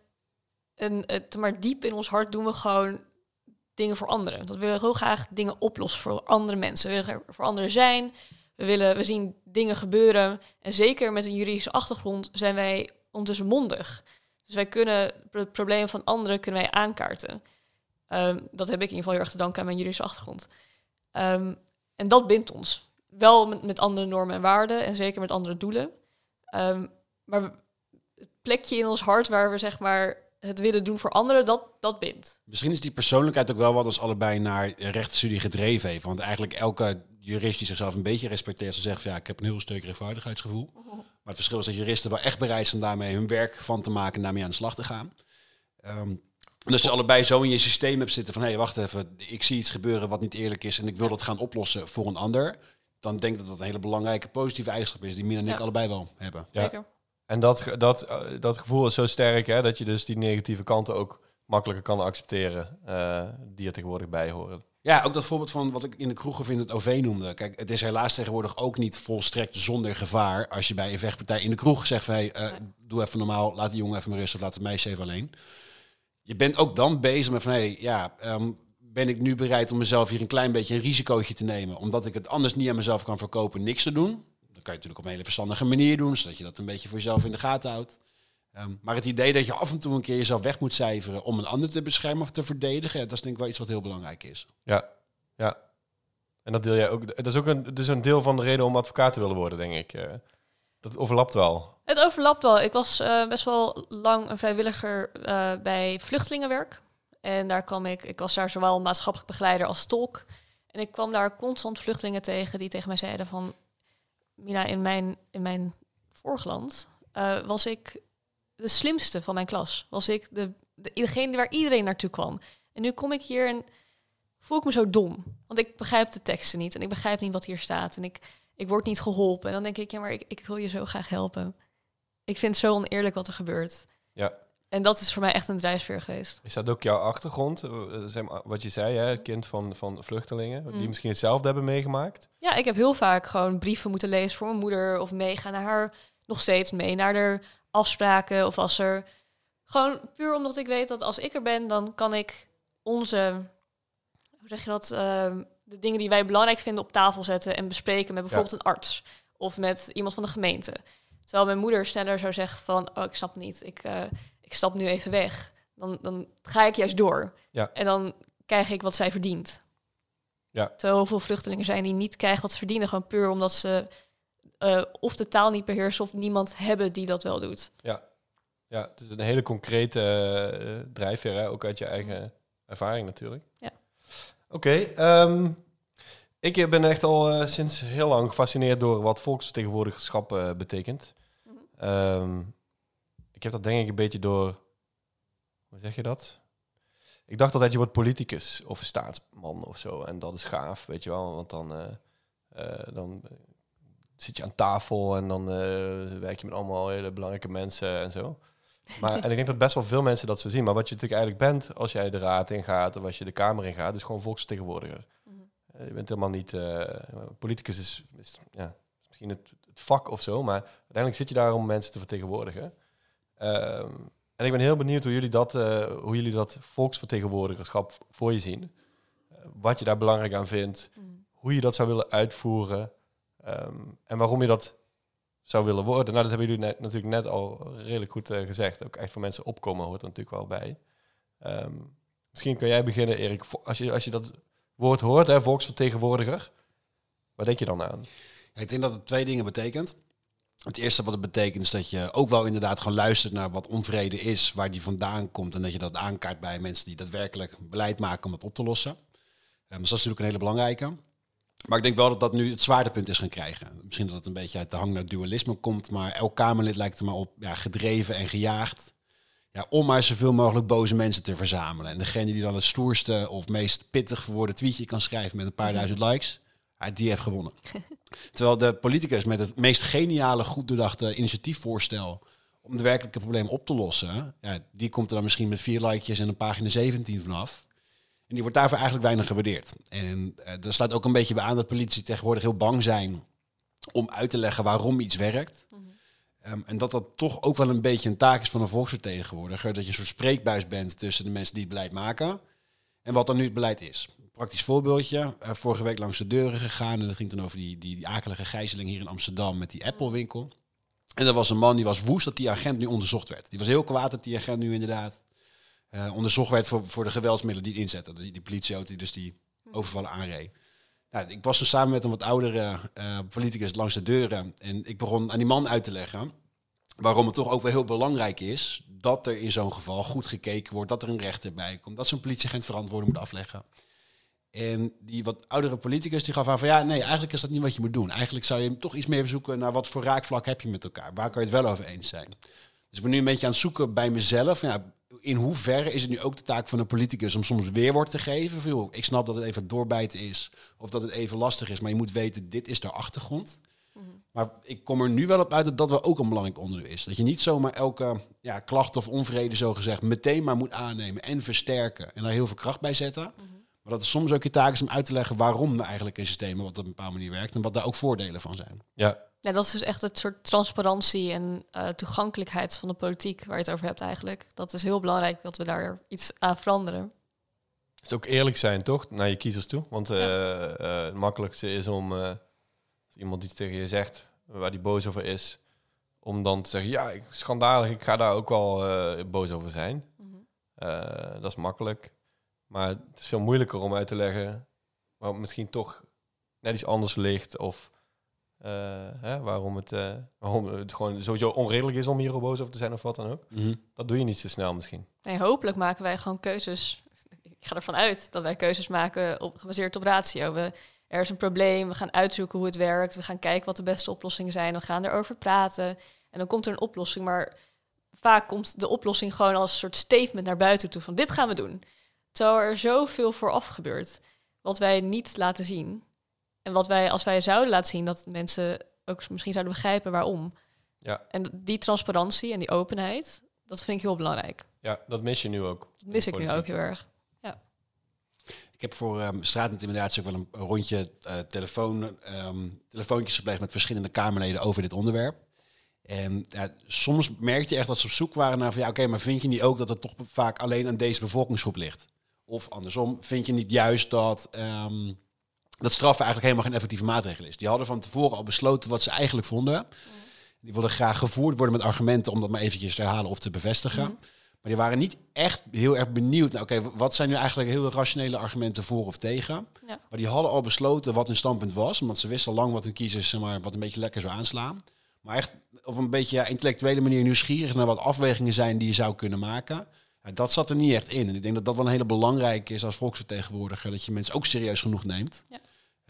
een, het, maar diep in ons hart doen we gewoon dingen voor anderen. Dat we willen heel graag dingen oplossen voor andere mensen. We willen er voor anderen zijn. We, willen, we zien dingen gebeuren. En zeker met een juridische achtergrond zijn wij ondertussen mondig. Dus wij kunnen het probleem van anderen kunnen wij aankaarten. Ehm, dat heb ik in ieder geval heel erg te danken aan mijn juridische achtergrond. Ehm, en dat bindt ons. Wel met, andere normen en waarden en zeker met andere doelen. Ehm, maar het plekje in ons hart waar we zeg maar het willen doen voor anderen, dat, dat bindt. Misschien is die persoonlijkheid ook wel wat ons allebei naar rechtenstudie gedreven heeft. Want eigenlijk elke jurist die zichzelf een beetje respecteert, ze zegt van ja, ik heb een heel sterk rechtvaardigheidsgevoel. Mhm. Maar het verschil is dat juristen wel echt bereid zijn daarmee hun werk van te maken en daarmee aan de slag te gaan. Um, en als je allebei zo in je systeem hebt zitten van hé, hey, wacht even, ik zie iets gebeuren wat niet eerlijk is en ik wil dat gaan oplossen voor een ander, dan denk ik dat dat een hele belangrijke positieve eigenschap is die Mina en ik allebei wel hebben. Ja. Zeker. En dat, dat, eh, dat gevoel is zo sterk hè, dat je dus die negatieve kanten ook makkelijker kan accepteren uh, die er tegenwoordig bij horen. Ja, ook dat voorbeeld van wat ik in de kroeg of in het OV noemde. Kijk, het is helaas tegenwoordig ook niet volstrekt zonder gevaar als je bij een vechtpartij in de kroeg zegt van hey, uh, doe even normaal, laat die jongen even maar rustig, laat het meisje even alleen je bent ook dan bezig met van, hé, hey, ja, ehm, ben ik nu bereid om mezelf hier een klein beetje een risicootje te nemen, omdat ik het anders niet aan mezelf kan verkopen, niks te doen. Dat kan je natuurlijk op een hele verstandige manier doen, zodat je dat een beetje voor jezelf in de gaten houdt. Ehm, maar het idee dat je af en toe een keer jezelf weg moet cijferen om een ander te beschermen of te verdedigen, dat is denk ik wel iets wat heel belangrijk is. Ja, ja. En dat deel jij ook. Dat is ook een, dat is een deel van de reden om advocaat te willen worden, denk ik. Uh, dat overlapt wel. Het overlapt wel. Ik was uh, best wel lang een vrijwilliger uh, bij vluchtelingenwerk. En daar kwam ik, ik was daar zowel maatschappelijk begeleider als tolk. En ik kwam daar constant vluchtelingen tegen die tegen mij zeiden van... Mina, in mijn, in mijn vorige land uh, was ik de slimste van mijn klas. Was ik de, de, degene waar iedereen naartoe kwam. En nu kom ik hier en voel ik me zo dom. Want ik begrijp de teksten niet en ik begrijp niet wat hier staat. En ik, ik word niet geholpen. En dan denk ik, ja, maar ik, ik wil je zo graag helpen. Ik vind het zo oneerlijk wat er gebeurt. Ja. En dat is voor mij echt een drijfveer geweest. Is dat ook jouw achtergrond? Eh, wat je zei, hè? kind van, van vluchtelingen, die mm. misschien hetzelfde hebben meegemaakt? Ja, ik heb heel vaak gewoon brieven moeten lezen voor mijn moeder of meegaan naar haar, nog steeds mee naar de afspraken of als er gewoon puur omdat ik weet dat als ik er ben, dan kan ik onze, hoe zeg je dat, ehm, de dingen die wij belangrijk vinden op tafel zetten en bespreken met bijvoorbeeld een arts of met iemand van de gemeente. Terwijl mijn moeder sneller zou zeggen van, oh, ik snap niet, ik, uh, ik stap nu even weg. Dan, dan ga ik juist door. Ja. En dan krijg ik wat zij verdient. Ja. Terwijl vluchtelingen zijn die niet krijgen wat ze verdienen, gewoon puur omdat ze uh, of de taal niet beheersen of niemand hebben die dat wel doet. Ja, ja het is een hele concrete uh, drijfveer, hè? ook uit je eigen ervaring natuurlijk. Ja. Oké, ehm, ik ben echt al uh, sinds heel lang gefascineerd door wat volksvertegenwoordigerschap betekent. Mm -hmm. um, ik heb dat denk ik een beetje door, hoe zeg je dat? Ik dacht altijd je wordt politicus of staatsman of zo. En dat is gaaf, weet je wel. Want dan, uh, dan zit je aan tafel en dan werk je met allemaal hele belangrijke mensen en zo. Maar, (laughs) en ik denk dat best wel veel mensen dat zo zien. Maar wat je natuurlijk eigenlijk bent als jij de raad ingaat of als je de Kamer ingaat, is gewoon volksvertegenwoordiger. Mm -hmm. je bent helemaal niet. Uh, politicus is, is ja, misschien het, het, vak of zo, maar uiteindelijk zit je daar om mensen te vertegenwoordigen. Um, en ik ben heel benieuwd hoe jullie dat, uh, hoe jullie dat volksvertegenwoordigerschap voor je zien. Uh, wat je daar belangrijk aan vindt, mm. hoe je dat zou willen uitvoeren um, en waarom je dat zou willen worden. Nou, dat hebben jullie net, natuurlijk net al redelijk goed uh, gezegd. Ook echt voor mensen opkomen hoort er natuurlijk wel bij. Um, misschien kan jij beginnen, Erik. Als je, als je dat woord hoort, hè, volksvertegenwoordiger, wat denk je dan aan? Ik denk dat het twee dingen betekent. Het eerste wat het betekent is dat je ook wel inderdaad gewoon luistert naar wat onvrede is, waar die vandaan komt. En dat je dat aankaart bij mensen die daadwerkelijk beleid maken om dat op te lossen. Um, dus dat is natuurlijk een hele belangrijke. Maar ik denk wel dat dat nu het zwaartepunt is gaan krijgen. Misschien dat het een beetje uit de hang naar dualisme komt, maar elk Kamerlid lijkt er maar op ja, gedreven en gejaagd. Ja, om maar zoveel mogelijk boze mensen te verzamelen. En degene die dan het stoerste of meest pittig verwoorde tweetje kan schrijven met een paar duizend likes, die heeft gewonnen. (laughs) Terwijl de politicus met het meest geniale, goed doordachte initiatiefvoorstel om de werkelijke problemen op te lossen, ja, die komt er dan misschien met vier likejes en een pagina 17 vanaf. En die wordt daarvoor eigenlijk weinig gewaardeerd. En uh, dat sluit ook een beetje bij aan dat politici tegenwoordig heel bang zijn om uit te leggen waarom iets werkt. Um, en dat dat toch ook wel een beetje een taak is van een volksvertegenwoordiger. Dat je een soort spreekbuis bent tussen de mensen die het beleid maken en wat dan nu het beleid is. Praktisch voorbeeldje. Uh, vorige week langs de deuren gegaan en dat ging dan over die, die, die akelige gijzeling hier in Amsterdam met die Apple-winkel. En er was een man die was woest dat die agent nu onderzocht werd. Die was heel kwaad dat die agent nu inderdaad uh, onderzocht werd voor, voor de geweldsmiddelen die inzetten. Die, die politieauto die dus die overvallen aanreed. Nou, ik was er samen met een wat oudere uh, politicus langs de deuren. En ik begon aan die man uit te leggen waarom het toch ook wel heel belangrijk is dat er in zo'n geval goed gekeken wordt, dat er een rechter bij komt, dat zo'n politieagent verantwoording moet afleggen. En die wat oudere politicus die gaf aan van ja, nee, eigenlijk is dat niet wat je moet doen. Eigenlijk zou je toch iets meer zoeken naar wat voor raakvlak heb je met elkaar. Waar kan je het wel over eens zijn? Dus ik ben nu een beetje aan het zoeken bij mezelf. Ja, in hoeverre is het nu ook de taak van een politicus om soms weerwoord te geven? Veel, ik snap dat het even doorbijten is of dat het even lastig is, maar je moet weten, dit is de achtergrond. Mm -hmm. Maar ik kom er nu wel op uit dat dat wel ook een belangrijk onderdeel is. Dat je niet zomaar elke ja, klacht of onvrede, zo gezegd, meteen maar moet aannemen en versterken en daar heel veel kracht bij zetten. Mm -hmm. Maar dat het soms ook je taak is om uit te leggen waarom nou eigenlijk een systeem wat op een bepaalde manier werkt en wat daar ook voordelen van zijn. Ja, ja, dat is dus echt het soort transparantie en uh, toegankelijkheid van de politiek waar je het over hebt eigenlijk. Dat is heel belangrijk dat we daar iets aan veranderen. Het is ook eerlijk zijn, toch? Naar je kiezers toe. Want uh, ja. uh, het makkelijkste is om, als iemand iets tegen je zegt waar die boos over is, om dan te zeggen, ja, schandalig, ik ga daar ook wel boos over zijn. Mm -hmm. dat is makkelijk. Maar het is veel moeilijker om uit te leggen waar misschien toch net iets anders ligt of... Uh, hè, waarom, het, uh, waarom het gewoon sowieso onredelijk is om hier boos over te zijn of wat dan ook. Mhm. Dat doe je niet zo snel misschien. Nee, hopelijk maken wij gewoon keuzes. Ik ga ervan uit dat wij keuzes maken op, gebaseerd op ratio. We, er is een probleem, we gaan uitzoeken hoe het werkt. We gaan kijken wat de beste oplossingen zijn. We gaan erover praten. En dan komt er een oplossing. Maar vaak komt de oplossing gewoon als een soort statement naar buiten toe. Van dit gaan we doen. Terwijl er zoveel vooraf gebeurt. Wat wij niet laten zien. En wat wij, als wij zouden laten zien, dat mensen ook misschien zouden begrijpen waarom. Ja. En die transparantie en die openheid, dat vind ik heel belangrijk. Ja, dat mis je nu ook. Dat mis ik nu ook heel erg. Ja. Ik heb voor um, straatintimidatie ook wel een, een rondje uh, telefoon, um, telefoontjes gepleegd met verschillende Kamerleden over dit onderwerp. En ja, soms merkte je echt dat ze op zoek waren naar van ja, oké, okay, maar vind je niet ook dat het toch vaak alleen aan deze bevolkingsgroep ligt? Of andersom, vind je niet juist dat um, dat straffen eigenlijk helemaal geen effectieve maatregel is. Die hadden van tevoren al besloten wat ze eigenlijk vonden. Die wilden graag gevoerd worden met argumenten om dat maar eventjes te herhalen of te bevestigen. Mhm. Maar die waren niet echt heel erg benieuwd. Nou, oké, wat zijn nu eigenlijk hele rationele argumenten voor of tegen? Ja. Maar die hadden al besloten wat hun standpunt was, omdat ze wisten al lang wat hun kiezers zeg maar, wat een beetje lekker zou aanslaan. Maar echt op een beetje ja, intellectuele manier nieuwsgierig naar wat afwegingen zijn die je zou kunnen maken. Ja, dat zat er niet echt in. En ik denk dat dat wel een hele belangrijke is als volksvertegenwoordiger, dat je mensen ook serieus genoeg neemt. Ja.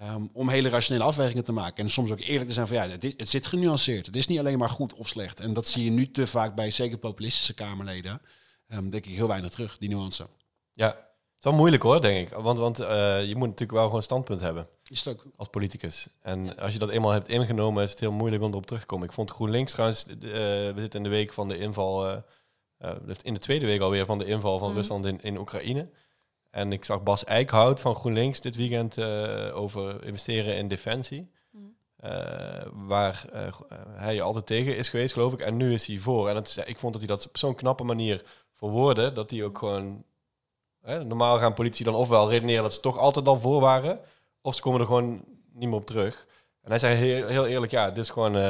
Um, om hele rationele afwegingen te maken. En soms ook eerlijk te zijn van ja, het, is, het zit genuanceerd. Het is niet alleen maar goed of slecht. En dat zie je nu te vaak bij zeker populistische Kamerleden. Um, denk ik heel weinig terug, die nuance. Ja, het is wel moeilijk hoor, denk ik. Want, want uh, je moet natuurlijk wel gewoon een standpunt hebben. Is het ook? Als politicus. En als je dat eenmaal hebt ingenomen, is het heel moeilijk om erop terug te komen. Ik vond GroenLinks trouwens, uh, we zitten in de week van de inval, uh, in de tweede week alweer van de inval van mm. Rusland in, in Oekraïne. En ik zag Bas Eickhout van GroenLinks dit weekend uh, over investeren in defensie. Mm. Uh, waar uh, hij altijd tegen is geweest, geloof ik. En nu is hij voor. En het is, ik vond dat hij dat op zo'n knappe manier verwoordde, dat hij ook gewoon... normaal gaan politici dan ofwel redeneren dat ze toch altijd al voor waren, of ze komen er gewoon niet meer op terug. En hij zei heel, heel eerlijk, ja, dit is gewoon, uh,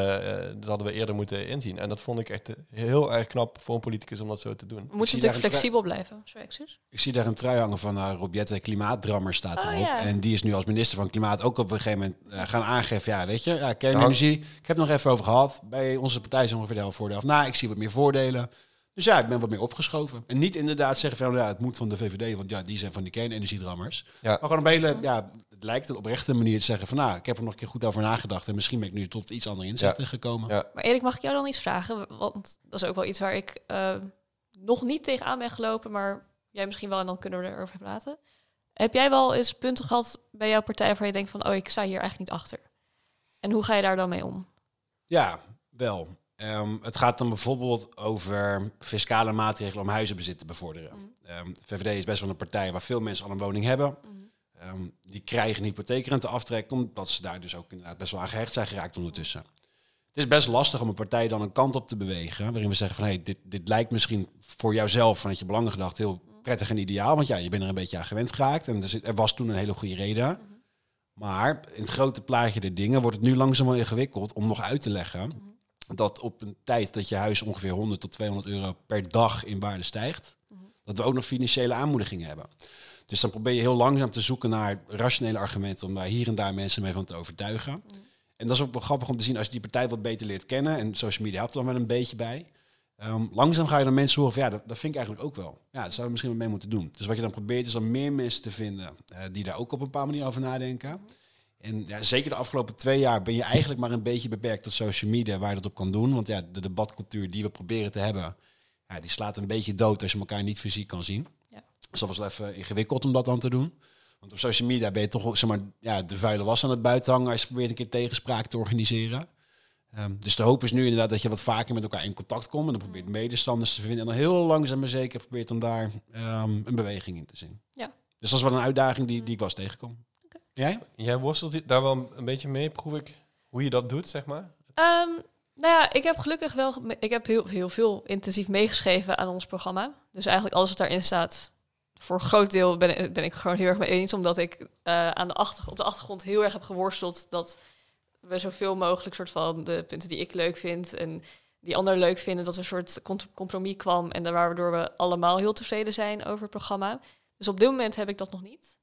dat hadden we eerder moeten inzien. En dat vond ik echt heel erg knap voor een politicus om dat zo te doen. Moet je natuurlijk flexibel blijven. Sorry, excuus. Ik zie daar een trui hangen van uh, Rob Jette, klimaatdrammer staat Oh, erop. ja. En die is nu als minister van Klimaat ook op een gegeven moment uh, gaan aangeven. Ja, weet je, ja, kernenergie, ik heb het nog even over gehad. Bij onze partij is ongeveer de helft voordeel. Of, nou, ik zie wat meer voordelen. Dus ja, ik ben wat meer opgeschoven. En niet inderdaad zeggen van, ja, het moet van de VVD, want ja, die zijn van die kernenergiedrammers. Ja. Maar gewoon op een hele, ja, het lijkt een oprechte manier te zeggen van, nou, ik heb er nog een keer goed over nagedacht en misschien ben ik nu tot iets andere inzichten gekomen. Ja. Maar Erik, mag ik jou dan iets vragen? Want dat is ook wel iets waar ik eh, nog niet tegenaan ben gelopen, maar jij misschien wel en dan kunnen we erover praten. Heb jij wel eens punten gehad bij jouw partij waar je denkt van, oh, ik sta hier eigenlijk niet achter? En hoe ga je daar dan mee om? Ja, wel. Ehm, het gaat dan bijvoorbeeld over fiscale maatregelen om huizenbezit te bevorderen. Ehm, VVD is best wel een partij waar veel mensen al een woning hebben. Ehm, die krijgen een hypotheekrenteaftrek, omdat ze daar dus ook inderdaad best wel aan gehecht zijn geraakt ondertussen. Het is best lastig om een partij dan een kant op te bewegen, waarin we zeggen van hey, dit, dit lijkt misschien voor jouzelf vanuit je belangengedacht heel prettig en ideaal, want ja, je bent er een beetje aan gewend geraakt en er, zit, er was toen een hele goede reden. Maar in het grote plaatje der dingen wordt het nu langzaam wel ingewikkeld om nog uit te leggen dat op een tijd dat je huis ongeveer 100 tot 200 euro per dag in waarde stijgt, dat we ook nog financiële aanmoedigingen hebben. Dus dan probeer je heel langzaam te zoeken naar rationele argumenten om daar hier en daar mensen mee van te overtuigen. En dat is ook wel grappig om te zien als je die partij wat beter leert kennen. En social media helpt er dan wel een beetje bij. Ehm, langzaam ga je dan mensen horen van ja, dat, dat vind ik eigenlijk ook wel. Ja, dat zouden we misschien wel mee moeten doen. Dus wat je dan probeert is dan meer mensen te vinden eh, die daar ook op een bepaalde manier over nadenken. En ja, zeker de afgelopen twee jaar ben je eigenlijk maar een beetje beperkt tot social media waar je dat op kan doen. Want ja, de debatcultuur die we proberen te hebben, ja, die slaat een beetje dood als je elkaar niet fysiek kan zien. Ja. Dus dat was wel even ingewikkeld om dat dan te doen. Want op social media ben je toch zeg maar, ja, de vuile was aan het buiten hangen als je probeert een keer tegenspraak te organiseren. Ehm, dus de hoop is nu inderdaad dat je wat vaker met elkaar in contact komt. En dan probeert medestanders te vinden. En dan heel langzaam maar zeker probeert dan daar ehm, een beweging in te zien. Ja. Dus dat is wel een uitdaging die, die ik was tegenkom. Jij? Jij worstelt daar wel een beetje mee, proef ik, hoe je dat doet, zeg maar. Ehm, nou ja, ik heb gelukkig wel, ik heb heel, heel veel intensief meegeschreven aan ons programma. Dus eigenlijk alles wat daarin staat, voor een groot deel ben, ik- ben ik gewoon heel erg mee eens. Omdat ik eh, aan de achter, op de achtergrond heel erg heb geworsteld dat we zoveel mogelijk soort van de punten die ik leuk vind en die anderen leuk vinden, dat er een soort compromis kwam en daar waardoor we allemaal heel tevreden zijn over het programma. Dus op dit moment heb ik dat nog niet.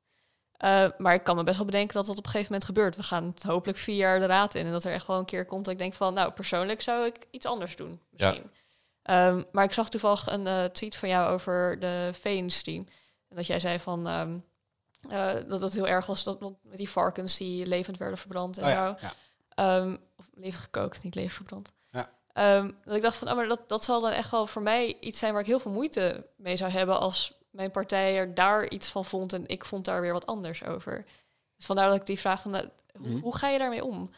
Uh, maar ik kan me best wel bedenken dat dat op een gegeven moment gebeurt. We gaan het hopelijk vier jaar de raad in. En dat er echt wel een keer komt dat ik denk van... nou, persoonlijk zou ik iets anders doen, misschien. Ja. Um, maar ik zag toevallig een uh, tweet van jou over de vee-industrie. En dat jij zei van... Um, uh, dat het heel erg was dat met die varkens die levend werden verbrand en Oh ja, zo. ja. Um, of levend gekookt, niet levend verbrand. Ja. Dat ik dacht van, oh, maar dat, dat zal dan echt wel voor mij iets zijn waar ik heel veel moeite mee zou hebben als mijn partij er daar iets van vond en ik vond daar weer wat anders over. Dus vandaar dat ik die vraag van, nou, hoe, Mhm. hoe ga je daarmee om?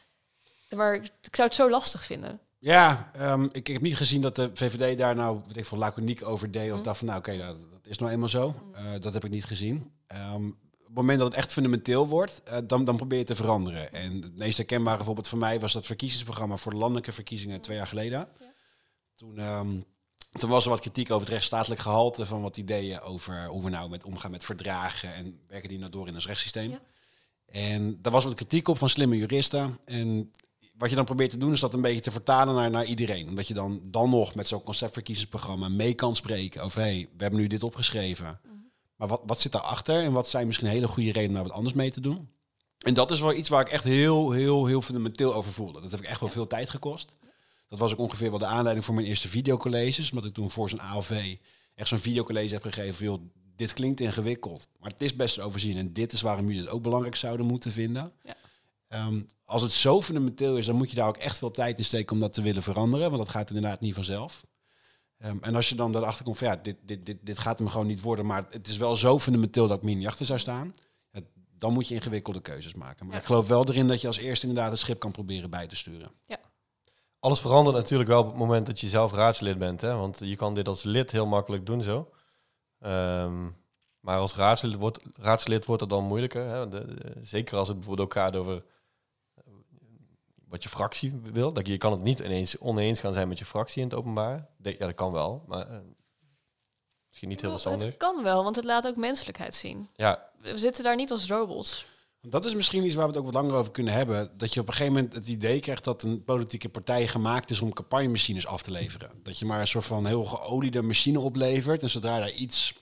Maar ik, ik zou het zo lastig vinden. Ja, ehm, ik, ik heb niet gezien dat de VVD daar nou, weet ik veel, laconiek over deed. Of Mhm. dacht van, nou oké, nou, dat is nou eenmaal zo. Eh, dat heb ik niet gezien. Ehm, op het moment dat het echt fundamenteel wordt, eh, dan, dan probeer je te veranderen. En het meest herkenbare voorbeeld voor mij was dat verkiezingsprogramma voor de landelijke verkiezingen twee jaar geleden. Toen, ehm, toen was er wat kritiek over het rechtsstatelijk gehalte van wat ideeën over hoe we nou met omgaan met verdragen en werken die nou door in ons rechtssysteem. Ja. En daar was wat kritiek op van slimme juristen. En wat je dan probeert te doen is dat een beetje te vertalen naar, naar iedereen. Omdat je dan, dan nog met zo'n conceptverkiezingsprogramma mee kan spreken over hey, we hebben nu dit opgeschreven. Maar wat, wat zit daarachter en wat zijn misschien hele goede redenen om daar wat anders mee te doen? En dat is wel iets waar ik echt heel, heel, heel fundamenteel over voelde. Dat heeft echt wel veel tijd gekost. Dat was ook ongeveer wel de aanleiding voor mijn eerste videocolleges. Omdat ik toen voor zo'n ALV echt zo'n videocollege heb gegeven. van, Joh, dit klinkt ingewikkeld, maar het is best te overzien. En dit is waarom jullie het ook belangrijk zouden moeten vinden. Ja. Ehm, als het zo fundamenteel is, dan moet je daar ook echt veel tijd in steken om dat te willen veranderen. Want dat gaat inderdaad niet vanzelf. Um, en als je dan daarachter komt van ja, dit, dit, dit, dit gaat hem gewoon niet worden. Maar het is wel zo fundamenteel dat ik niet achter zou staan. Ja, dan moet je ingewikkelde keuzes maken. Maar Ja. ik geloof wel erin dat je als eerste inderdaad het schip kan proberen bij te sturen. Alles verandert natuurlijk wel op het moment dat je zelf raadslid bent. Hè? Want je kan dit als lid heel makkelijk doen zo. Ehm, maar als raadslid wordt, raadslid wordt het dan moeilijker. Hè? De, de- zeker als het bijvoorbeeld ook gaat over eh, wat je fractie wil. Dat je, je kan het niet ineens oneens gaan zijn met je fractie in het openbaar. De- ja, dat kan wel, maar eh, misschien niet heel Wel, verstandig. het kan wel, want het laat ook menselijkheid zien. Ja, We zitten daar niet als robots. Dat is misschien iets waar we het ook wat langer over kunnen hebben. Dat je op een gegeven moment het idee krijgt dat een politieke partij gemaakt is om campagnemachines af te leveren. Dat je maar een soort van heel geoliede machine oplevert. En zodra daar iets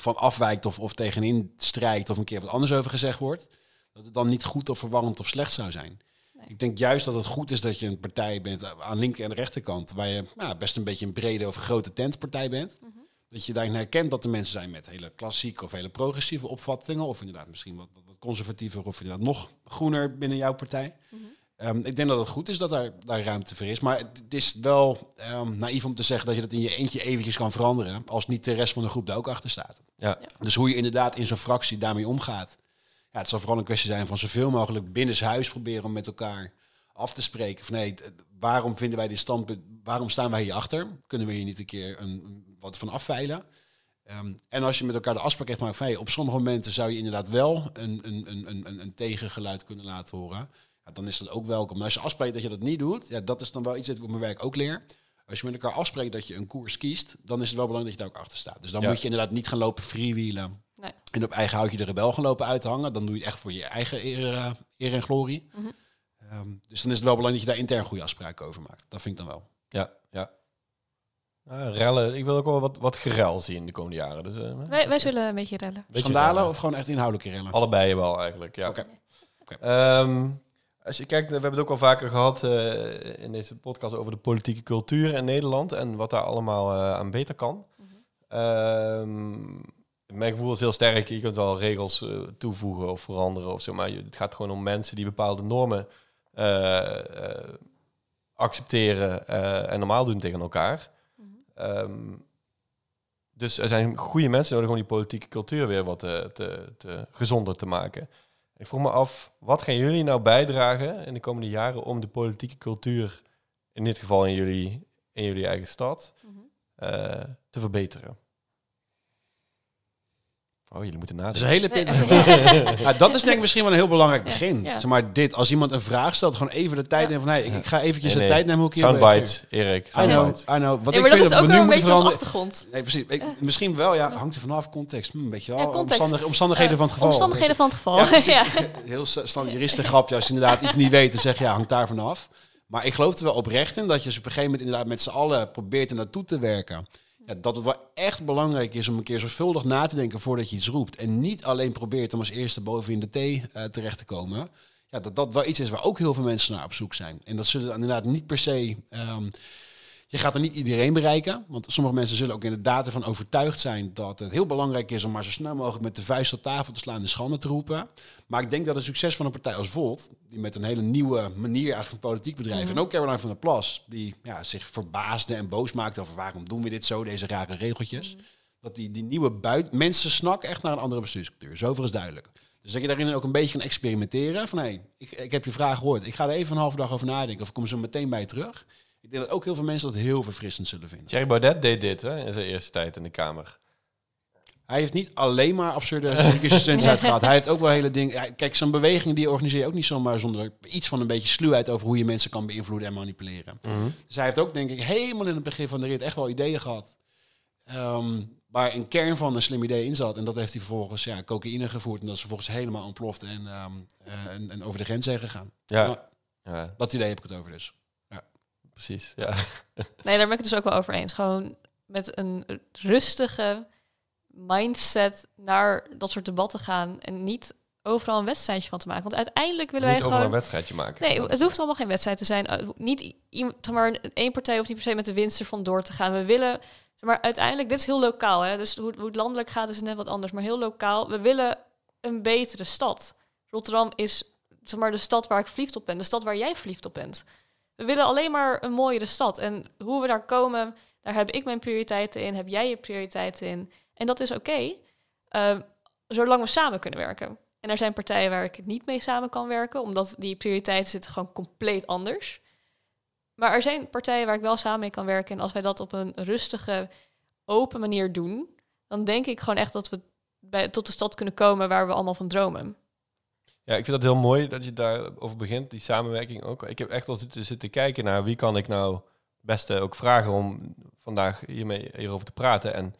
van afwijkt of, of tegenin strijkt of een keer wat anders over gezegd wordt, dat het dan niet goed of verwarrend of slecht zou zijn. Nee. Ik denk juist dat het goed is dat je een partij bent aan linker en de rechterkant, waar je nou, best een beetje een brede of een grote tentpartij bent. Mhm. Dat je daarin herkent dat er mensen zijn met hele klassieke of hele progressieve opvattingen, of inderdaad misschien wat conservatiever of inderdaad nog groener binnen jouw partij. Mhm. Ehm, ik denk dat het goed is dat daar, daar ruimte voor is. Maar het, het is wel ehm, naïef om te zeggen dat je dat in je eentje eventjes kan veranderen. Als niet de rest van de groep daar ook achter staat. Ja. Dus hoe je inderdaad in zo'n fractie daarmee omgaat. Ja, het zal vooral een kwestie zijn van zoveel mogelijk binnenshuis proberen om met elkaar af te spreken. Van t- waarom vinden wij dit standpunt? Waarom staan wij hierachter? Kunnen we hier niet een keer een, een- wat van afveilen? Ehm, en als je met elkaar de afspraak echt maakt van hey, op sommige momenten zou je inderdaad wel een, een, een, een, een, een tegengeluid kunnen laten horen. Ja, dan is dat ook welkom. Maar als je afspreekt dat je dat niet doet, ja, dat is dan wel iets dat ik op mijn werk ook leer. Als je met elkaar afspreekt dat je een koers kiest, dan is het wel belangrijk dat je daar ook achter staat. Dus dan Ja. moet je inderdaad niet gaan lopen freewheelen. Nee. En op eigen houtje de rebel gaan lopen uithangen. Dan doe je het echt voor je eigen eer, eh, eer en glorie. Mhm. Ehm, dus dan is het wel belangrijk dat je daar intern goede afspraken over maakt. Dat vind ik dan wel. Ja, ja. Ah, rellen. Ik wil ook wel wat, wat gerel zien de komende jaren. Dus, eh, Wij, wij zullen een beetje rellen. beetje Schandalen rellen. of gewoon echt inhoudelijke rellen? Allebei wel eigenlijk, ja. Oké. Oké. Ehm, als je kijkt, we hebben het ook al vaker gehad eh, in deze podcast over de politieke cultuur in Nederland en wat daar allemaal eh, aan beter kan. Ehm, mijn gevoel is heel sterk. Je kunt wel regels eh, toevoegen of veranderen of zo, maar het gaat gewoon om mensen die bepaalde normen eh, eh, accepteren eh, en normaal doen tegen elkaar. Ehm, dus er zijn goede mensen nodig om die politieke cultuur weer wat te, te, te gezonder te maken. Ik vroeg me af, wat gaan jullie nou bijdragen in de komende jaren om de politieke cultuur, in dit geval in jullie, in jullie eigen stad, Mhm. eh, te verbeteren? Oh, jullie moeten Dat is nadenken. een hele (laughs) pittige Ja, dat is denk ik misschien wel een heel belangrijk begin. ja. Zeg maar dit, als iemand een vraag stelt, gewoon even de tijd Ja. nemen van hey, ik, ik ga eventjes Nee, de tijd nemen hoe ik hier Soundbites, Erik. I know, Soundbites. I know. Wat Nee, ik maar dat vind is dat ook we wel een beetje als veranderen. achtergrond. Nee, precies. Ik, misschien wel, ja. Hangt er vanaf, context. Hm, weet je wel. Ja, context. Omstandig- omstandigheden van het geval. Omstandigheden van het geval. Ja. (laughs) (laughs) Heel standaard juristengrapje. Als je inderdaad iets niet weet, dan zeg je, ja, hangt daar vanaf. Maar ik geloof er wel oprecht in dat je ze op een gegeven moment inderdaad met z'n allen probeert er naartoe te werken. Dat het wel echt belangrijk is om een keer zorgvuldig na te denken voordat je iets roept. En niet alleen probeert om als eerste boven in de thee eh, terecht te komen. Ja, dat dat wel iets is waar ook heel veel mensen naar op zoek zijn. En dat zullen inderdaad niet per se... ehm, je gaat er niet iedereen bereiken. Want sommige mensen zullen ook inderdaad ervan overtuigd zijn dat het heel belangrijk is om maar zo snel mogelijk met de vuist op tafel te slaan en schande te roepen. Maar ik denk dat het succes van een partij als Volt, die met een hele nieuwe manier eigenlijk van politiek bedrijven, Mhm. en ook Caroline van der Plas, die ja, zich verbaasde en boos maakte over waarom doen we dit zo, deze rare regeltjes. Dat die, die nieuwe buit, mensen snakken echt naar een andere bestuurscultuur. Zoveel is duidelijk. Dus dat je daarin ook een beetje kan experimenteren. Van hé, ik, ik heb je vraag gehoord. Ik ga er even een halve dag over nadenken. Of ik kom zo meteen bij je terug. Ik denk dat ook heel veel mensen dat heel verfrissend zullen vinden. Thierry Baudet deed dit hè, in zijn eerste tijd in de Kamer. Hij heeft niet alleen maar absurde trucjes (laughs) stunts uitgehaald. Hij heeft ook wel hele dingen. kijk, zo'n beweging die organiseer je ook niet zomaar zonder iets van een beetje sluwheid over hoe je mensen kan beïnvloeden en manipuleren. Dus hij heeft ook, denk ik, helemaal in het begin van de rit echt wel ideeën gehad. ehm, waar een kern van een slim idee in zat. En dat heeft hij vervolgens ja, cocaïne gevoerd. En dat is vervolgens helemaal ontploft en, ehm, eh, en, en over de grens heen gegaan. Ja, Nou, ja dat idee heb ik het over dus. Precies. Ja. Nee, daar ben ik het dus ook wel over eens. Gewoon met een rustige mindset naar dat soort debatten gaan. En niet overal een wedstrijdje van te maken. Want uiteindelijk willen Niet wij gewoon... een wedstrijdje maken. Nee, het hoeft allemaal geen wedstrijd te zijn. Uh, Niet iemand, maar, één partij hoeft niet per se met de winst ervan door te gaan. We willen, zeg maar, uiteindelijk, dit is heel lokaal, hè? dus hoe, hoe het landelijk gaat is net wat anders, maar heel lokaal. We willen een betere stad. Rotterdam is, zeg maar, de stad waar ik verliefd op ben, de stad waar jij verliefd op bent. We willen alleen maar een mooiere stad. En hoe we daar komen, daar heb ik mijn prioriteiten in, heb jij je prioriteiten in. En dat is oké, eh, zolang we samen kunnen werken. En er zijn partijen waar ik niet mee samen kan werken, omdat die prioriteiten zitten gewoon compleet anders. Maar er zijn partijen waar ik wel samen mee kan werken. En als wij dat op een rustige, open manier doen, dan denk ik gewoon echt dat we bij, tot de stad kunnen komen waar we allemaal van dromen. Ja, ik vind dat heel mooi dat je daarover begint, die samenwerking ook. Ik heb echt al zitten, zitten kijken naar wie kan ik nou beste ook vragen om vandaag hiermee hierover te praten. En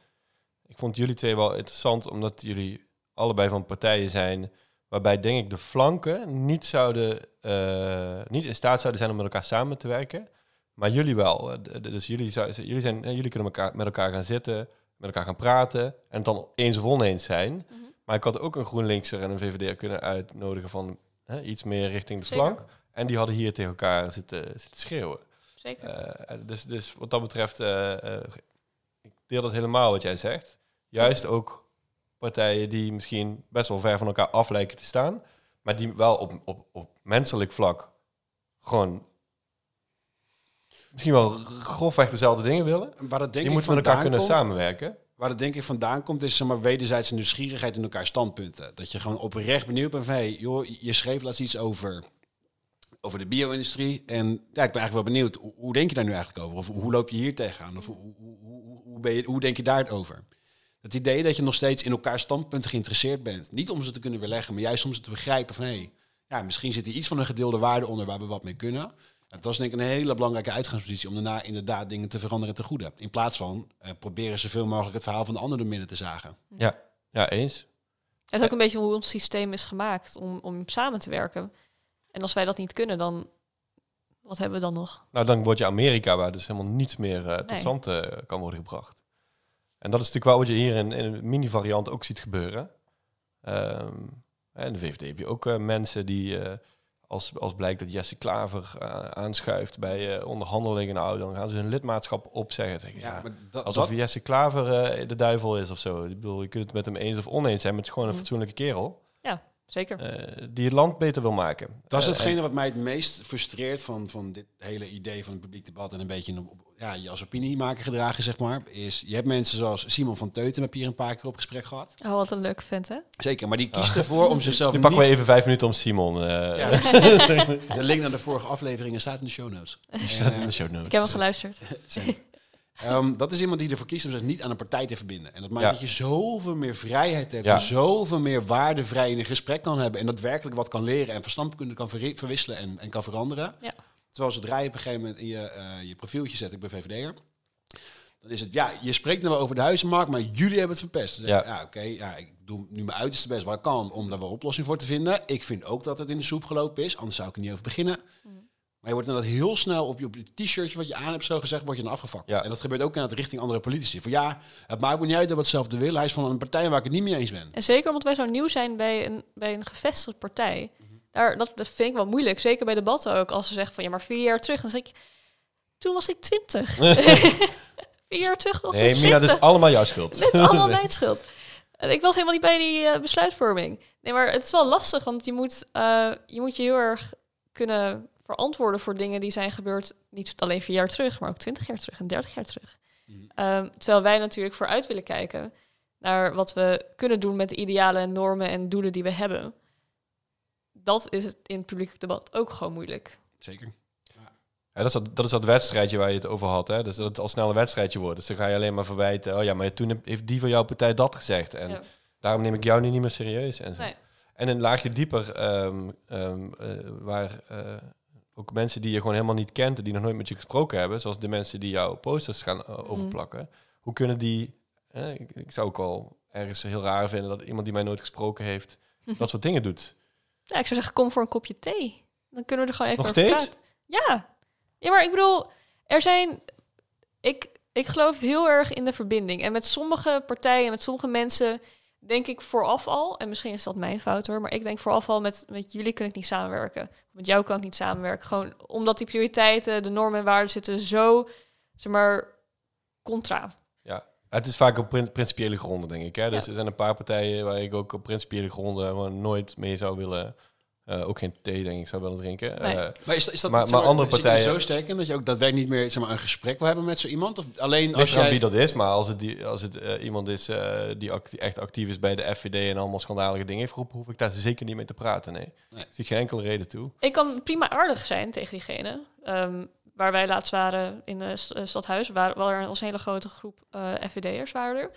ik vond jullie twee wel interessant, omdat jullie allebei van partijen zijn waarbij denk ik de flanken niet zouden, eh, niet in staat zouden zijn om met elkaar samen te werken. Maar jullie wel. Dus jullie, jullie, zijn, jullie kunnen met elkaar gaan zitten, met elkaar gaan praten en het dan eens of oneens zijn. Maar ik had ook een GroenLinkser en een VVD'er kunnen uitnodigen van hè, iets meer richting de flank. En die hadden hier tegen elkaar zitten, zitten schreeuwen. Zeker. Eh, dus, dus wat dat betreft, eh, eh, ik deel dat helemaal wat jij zegt. Juist ook partijen die misschien best wel ver van elkaar af lijken te staan, maar die wel op, op, op menselijk vlak gewoon misschien wel grofweg dezelfde dingen willen. Waar dat denk Die ik moeten met elkaar kunnen komt- samenwerken. Waar het denk ik vandaan komt, is zeg maar wederzijdse nieuwsgierigheid in elkaar standpunten. Dat je gewoon oprecht benieuwd bent van, hey, joh, je schreef laatst iets over, over de bio-industrie. En ja, ik ben eigenlijk wel benieuwd, hoe, denk je daar nu eigenlijk over? Of hoe loop je hier tegenaan? Of hoe, hoe, hoe, ben je, hoe denk je daar over? Het idee dat je nog steeds in elkaar standpunten geïnteresseerd bent. Niet om ze te kunnen weerleggen, maar juist om ze te begrijpen van, hé, hey, ja, misschien zit er iets van een gedeelde waarde onder waar we wat mee kunnen. Het was denk ik een hele belangrijke uitgangspositie om daarna inderdaad dingen te veranderen ten goede. In plaats van eh, proberen zoveel mogelijk het verhaal van de ander door midden te zagen. Ja, ja eens. Het is ook een beetje hoe ons systeem is gemaakt om, om samen te werken. En als wij dat niet kunnen, dan wat hebben we dan nog? Nou, dan word je Amerika, waar dus helemaal niets meer eh, tot Nee. stand eh, kan worden gebracht. En dat is natuurlijk wel wat je hier in, in een mini-variant ook ziet gebeuren. Ehm, en de VVD heb je ook eh, mensen die, eh, als, als blijkt dat Jesse Klaver eh, aanschuift bij eh, onderhandelingen, nou, dan gaan ze hun lidmaatschap opzeggen. Denk ik, ja, maar dat, alsof dat- Jesse Klaver eh, de duivel is of zo. Ik bedoel, je kunt het met hem eens of oneens zijn, maar het is gewoon een Mhm. fatsoenlijke kerel Zeker. eh, die het land beter wil maken. dat is Eh, hetgene wat mij het meest frustreert van, van dit hele idee van het publiek debat en een beetje een, ja, je als opiniemaker gedragen, zeg maar, is je hebt mensen zoals Simon van Teuten, heb je hier een paar keer op gesprek gehad. Oh, wat een leuke vent, hè? Zeker, maar die kiest ervoor om (laughs) zichzelf niet... pakken we even vijf minuten om Simon. eh Ja, (laughs) de link naar de vorige afleveringen staat in de show notes. (laughs) En, de show notes. Ik heb wel geluisterd. Zeker. Ehm, dat is iemand die ervoor kiest om zich niet aan een partij te verbinden. En dat maakt Ja. dat je zoveel meer vrijheid hebt. Ja. En zoveel meer waardevrij in een gesprek kan hebben. En daadwerkelijk wat kan leren en verstandkunde kan verwisselen en, en kan veranderen. Ja. Terwijl zodra je op een gegeven moment in je, eh, je profieltje zet, ik ben VVD'er. Dan is het, ja, je spreekt nou wel over de huizenmarkt, maar jullie hebben het verpest. Ja. ja, oké, ja, ik doe nu mijn uiterste best waar ik kan om daar wel oplossing voor te vinden. Ik vind ook dat het in de soep gelopen is, anders zou ik er niet over beginnen. Maar je wordt inderdaad heel snel op je, op je t-shirtje wat je aan hebt, zo gezegd, word je dan afgevakt. Ja. En dat gebeurt ook inderdaad richting andere politici. Van ja, het maakt me niet uit dat we hetzelfde willen. Hij is van een partij waar ik het niet mee eens ben. En zeker omdat wij zo nieuw zijn bij een, bij een gevestigde partij. Daar, dat, dat vind ik wel moeilijk. Zeker bij debatten ook. Als ze zeggen van ja, maar vier jaar terug. Dan zeg ik, toen was ik twintig. (laughs) vier jaar terug was Nee, ik Mina, dat is 20. allemaal jouw schuld. Dit is allemaal (laughs) mijn schuld. En Ik was helemaal niet bij die eh, besluitvorming. Nee, maar het is wel lastig, want je moet, eh, je moet je heel erg kunnen verantwoorden voor dingen die zijn gebeurd, niet alleen vier jaar terug, maar ook twintig jaar terug en dertig jaar terug. Mhm. Ehm, terwijl wij natuurlijk vooruit willen kijken naar wat we kunnen doen met de idealen en normen en doelen die we hebben. Dat is het in het publiek debat ook gewoon moeilijk. Zeker. Ja, dat, is dat, dat is dat wedstrijdje waar je het over had. Hè? Dus dat het al snel een wedstrijdje wordt. Dus dan ga je alleen maar verwijten. Oh ja, maar toen heeft die van jouw partij dat gezegd. En Ja. daarom neem ik jou nu niet meer serieus. En, zo. Nee. en een laagje dieper, ehm, ehm, eh, waar eh, ook mensen die je gewoon helemaal niet kent... en die nog nooit met je gesproken hebben... zoals de mensen die jouw posters gaan eh, Mhm. overplakken. Hoe kunnen die... eh, ik, ik zou ook al ergens heel raar vinden... dat iemand die mij nooit gesproken heeft... dat soort dingen doet. Ja, ik zou zeggen, kom voor een kopje thee. Dan kunnen we er gewoon even Nog over steeds? praten. Ja. Ja, maar ik bedoel, er zijn... Ik, ik geloof heel erg in de verbinding. En met sommige partijen, met sommige mensen... denk ik vooraf al... en misschien is dat mijn fout hoor... maar ik denk vooraf al, met, met jullie kan ik niet samenwerken. Met jou kan ik niet samenwerken. Gewoon omdat die prioriteiten, de normen en waarden zitten zo... zeg maar, contra. Het is vaak op prin- principiële gronden, denk ik. Hè? Dus Ja. er zijn een paar partijen waar ik ook op principiële gronden nooit mee zou willen. Eh, ook geen thee, denk ik, zou willen drinken. Nee. Eh, Maar is, dat- is dat Maar- zeg maar andere er partijen- zo sterk in dat je ook daadwerkelijk niet meer zeg maar, een gesprek wil hebben met zo iemand? Of alleen als jij... wie dat is, maar als het, die, als het eh, iemand is eh, die act- echt actief is bij de FVD en allemaal schandalige dingen heeft geroepen, hoef ik daar zeker niet mee te praten. Nee. Nee. Ik zie geen enkele reden toe. Ik kan prima aardig zijn tegen diegene. Ehm, waar wij laatst waren in eh, stadhuis, waar, waar er een hele grote groep eh FVD'ers waren er.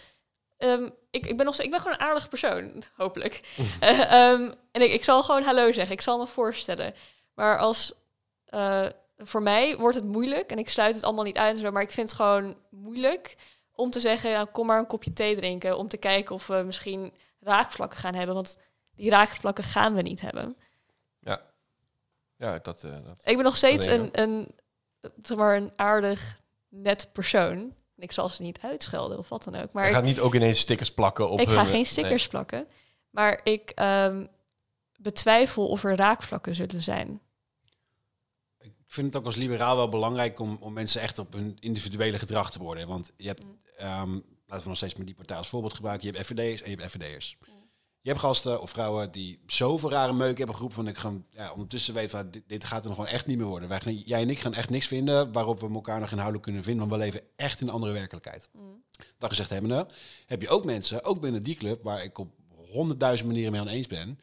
Ehm, ik, ik, ben nog, ik ben gewoon een aardige persoon, (laughs) hopelijk. (laughs) Eh, ehm, en ik, ik zal gewoon hallo zeggen, ik zal me voorstellen. Maar als, eh, voor mij wordt het moeilijk, en ik sluit het allemaal niet uit, maar ik vind het gewoon moeilijk om te zeggen, ja, kom maar een kopje thee drinken, om te kijken of we misschien raakvlakken gaan hebben. Want die raakvlakken gaan we niet hebben. Ja, dat, eh, dat. Ik ben nog steeds een, een, zeg maar een aardig, net persoon. Ik zal ze niet uitschelden of wat dan ook. Maar je ik, gaat niet ook ineens stickers plakken op ik ga geen stickers plakken. Maar ik ehm, betwijfel of er raakvlakken zullen zijn. ik vind het ook als liberaal wel belangrijk om, om mensen echt op hun individuele gedrag te worden. Want je hebt, ehm, laten we nog steeds maar die partij als voorbeeld gebruiken. Je hebt FVD'ers en je hebt FVD'ers. Je hebt gasten of vrouwen die zoveel rare meuk hebben geroepen van ik gewoon ja, ondertussen weet van dit, dit gaat er nog gewoon echt niet meer worden. Wij gaan, jij en ik gaan echt niks vinden waarop we elkaar nog inhoudelijk kunnen vinden, want we leven echt in een andere werkelijkheid. Dat gezegd hebbende, heb je ook mensen, ook binnen die club, waar ik op honderdduizend manieren mee aan eens ben,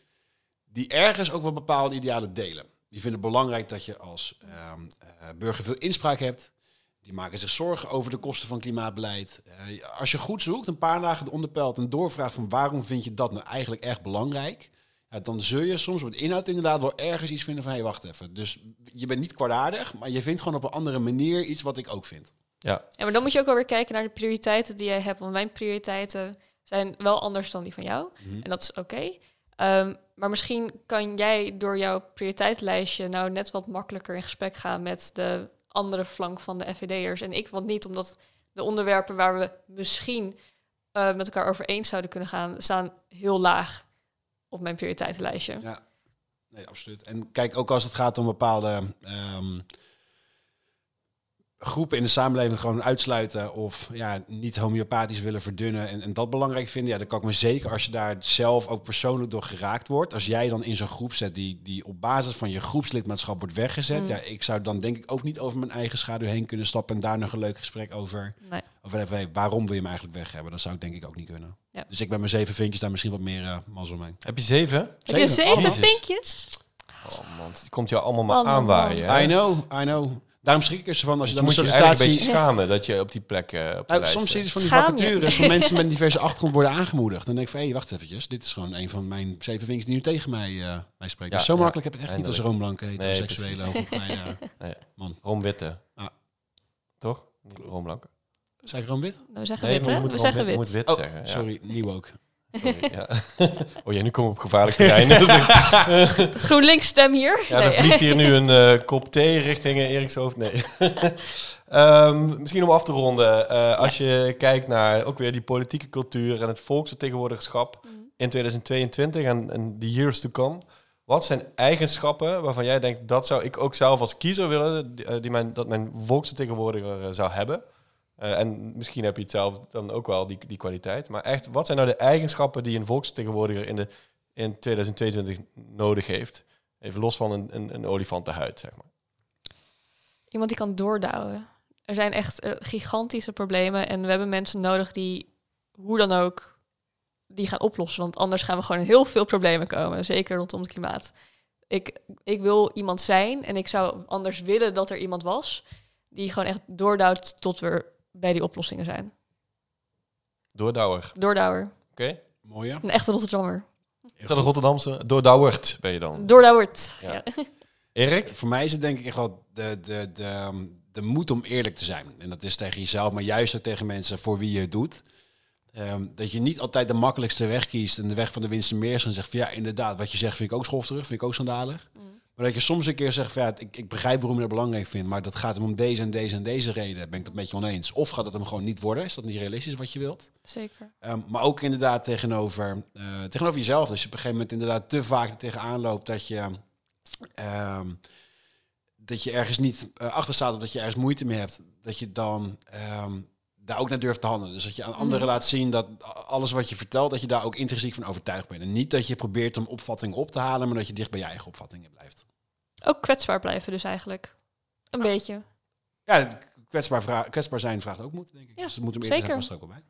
die ergens ook wel bepaalde idealen delen. Die vinden het belangrijk dat je als ehm, eh, burger veel inspraak hebt. Die maken zich zorgen over de kosten van klimaatbeleid. Eh, als je goed zoekt, een paar dagen de onderpelt en doorvraagt van waarom vind je dat nou eigenlijk echt belangrijk, ja, dan zul je soms op het inhoud inderdaad wel ergens iets vinden van hé, hey, wacht even. Dus je bent niet kwaadaardig, maar je vindt gewoon op een andere manier iets wat ik ook vind. Ja, Ja, maar dan moet je ook wel weer kijken naar de prioriteiten die jij hebt. Want mijn prioriteiten zijn wel anders dan die van jou. En dat is oké. Ehm, maar misschien kan jij door jouw prioriteitenlijstje nou net wat makkelijker in gesprek gaan met de andere flank van de FVD'ers. En ik wat niet, omdat de onderwerpen waar we misschien eh, met elkaar over eens zouden kunnen gaan, staan heel laag op mijn prioriteitenlijstje. Ja, nee, absoluut. En kijk, ook als het gaat om bepaalde ehm, groepen in de samenleving gewoon uitsluiten of ja, niet homeopathisch willen verdunnen en, en dat belangrijk vinden, ja, dan kan ik me zeker als je daar zelf ook persoonlijk door geraakt wordt, als jij dan in zo'n groep zet die, die op basis van je groepslidmaatschap wordt weggezet, Mm. ja, ik zou dan denk ik ook niet over mijn eigen schaduw heen kunnen stappen en daar nog een leuk gesprek over, Nee. over even, hey, waarom wil je hem eigenlijk weg hebben? Dat zou ik denk ik ook niet kunnen. Ja. Dus ik ben mijn zeven vinkjes daar misschien wat meer uh, mazzel mee. heb je zeven? Heb je zeven vinkjes? Oh man, die komt jou allemaal maar aanwaaien. I know, I know. Daarom schrik ik er van als je Je dan moet een je een sollicitatie... beetje schamen dat je op die plek eh, op de Nou, lijst soms zie je dus van die Schaam je? vacatures van (laughs) mensen met een diverse achtergrond worden aangemoedigd. Dan denk ik van, hé, hey, wacht eventjes. Dit is gewoon een van mijn zeven vinkjes die nu tegen mij, eh mij spreken. Ja, dus zo ja, makkelijk heb ik het echt niet als roomblanke, heteroseksuele. hoogopgeleide- (laughs) Nee. Man. Rom Witte. Ah. Toch? Blank. Zei ik room-wit? Nou, we zeggen Nee, wit, je hè? We zeggen wit, wit Oh, zeggen. ja. sorry, nieuw ook. Sorry, (laughs) ja. (laughs) Oh ja, nu komen we op gevaarlijk terrein. GroenLinks stem hier. Ja, Nee. vliegt hier nu een eh, kop thee richting eh, Eriks hoofd. Nee. (laughs) Ehm, misschien om af te ronden. eh, als je kijkt naar ook weer die politieke cultuur en het volksvertegenwoordigerschap Mhm. in 2022 en, en de years to come. Wat zijn eigenschappen waarvan jij denkt dat zou ik ook zelf als kiezer willen, die, die mijn, dat mijn volksvertegenwoordiger zou hebben? Eh, en misschien heb je het zelf dan ook wel, die, die kwaliteit. Maar echt, wat zijn nou de eigenschappen die een volksvertegenwoordiger in, de, in 2022 nodig heeft? Even los van een, een, een olifantenhuid, zeg maar. Iemand die kan doordouwen. Er zijn echt eh, gigantische problemen en we hebben mensen nodig die hoe dan ook die gaan oplossen. Want anders gaan we gewoon heel veel problemen komen, zeker rondom het klimaat. Ik, ik wil iemand zijn en ik zou anders willen dat er iemand was die gewoon echt doordouwt tot we bij die oplossingen zijn. Doordouwer. Doordouwer. Oké? Mooi, ja. Een echte Rotterdammer. Is dat een Rotterdamse? Doordouwert ben je dan. Doordouwert. Ja. Ja. (laughs) Erik? Voor mij is het denk ik echt wel de, de, de, de moed om eerlijk te zijn. En dat is tegen jezelf, maar juist ook tegen mensen voor wie je het doet. Ehm, dat je niet altijd de makkelijkste weg kiest en de weg van de winst en meer en zegt van ja, inderdaad, wat je zegt vind ik ook schofterig, vind ik ook schandalig. Maar dat je soms een keer zegt van ja, ik, ik begrijp waarom je dat belangrijk vindt, maar dat gaat hem om deze en deze en deze reden. Ben ik dat met je oneens? Of gaat het hem gewoon niet worden? Is dat niet realistisch wat je wilt? Zeker. Ehm, maar ook inderdaad tegenover, eh, tegenover jezelf. Als je op een gegeven moment inderdaad te vaak er tegenaan loopt dat je, ehm, dat je ergens niet eh, achter staat of dat je ergens moeite mee hebt, dat je dan ehm, daar ook naar durft te handelen. Dus dat je aan anderen laat zien dat alles wat je vertelt, dat je daar ook intrinsiek van overtuigd bent. En niet dat je probeert om opvattingen op te halen, maar dat je dicht bij je eigen opvattingen blijft. Ook kwetsbaar blijven dus eigenlijk. Een beetje. Ja, kwetsbaar, vra- kwetsbaar zijn vraagt ook moed, denk ik. Ja, dus het moet hem zeker. eerder past er ook wel bij.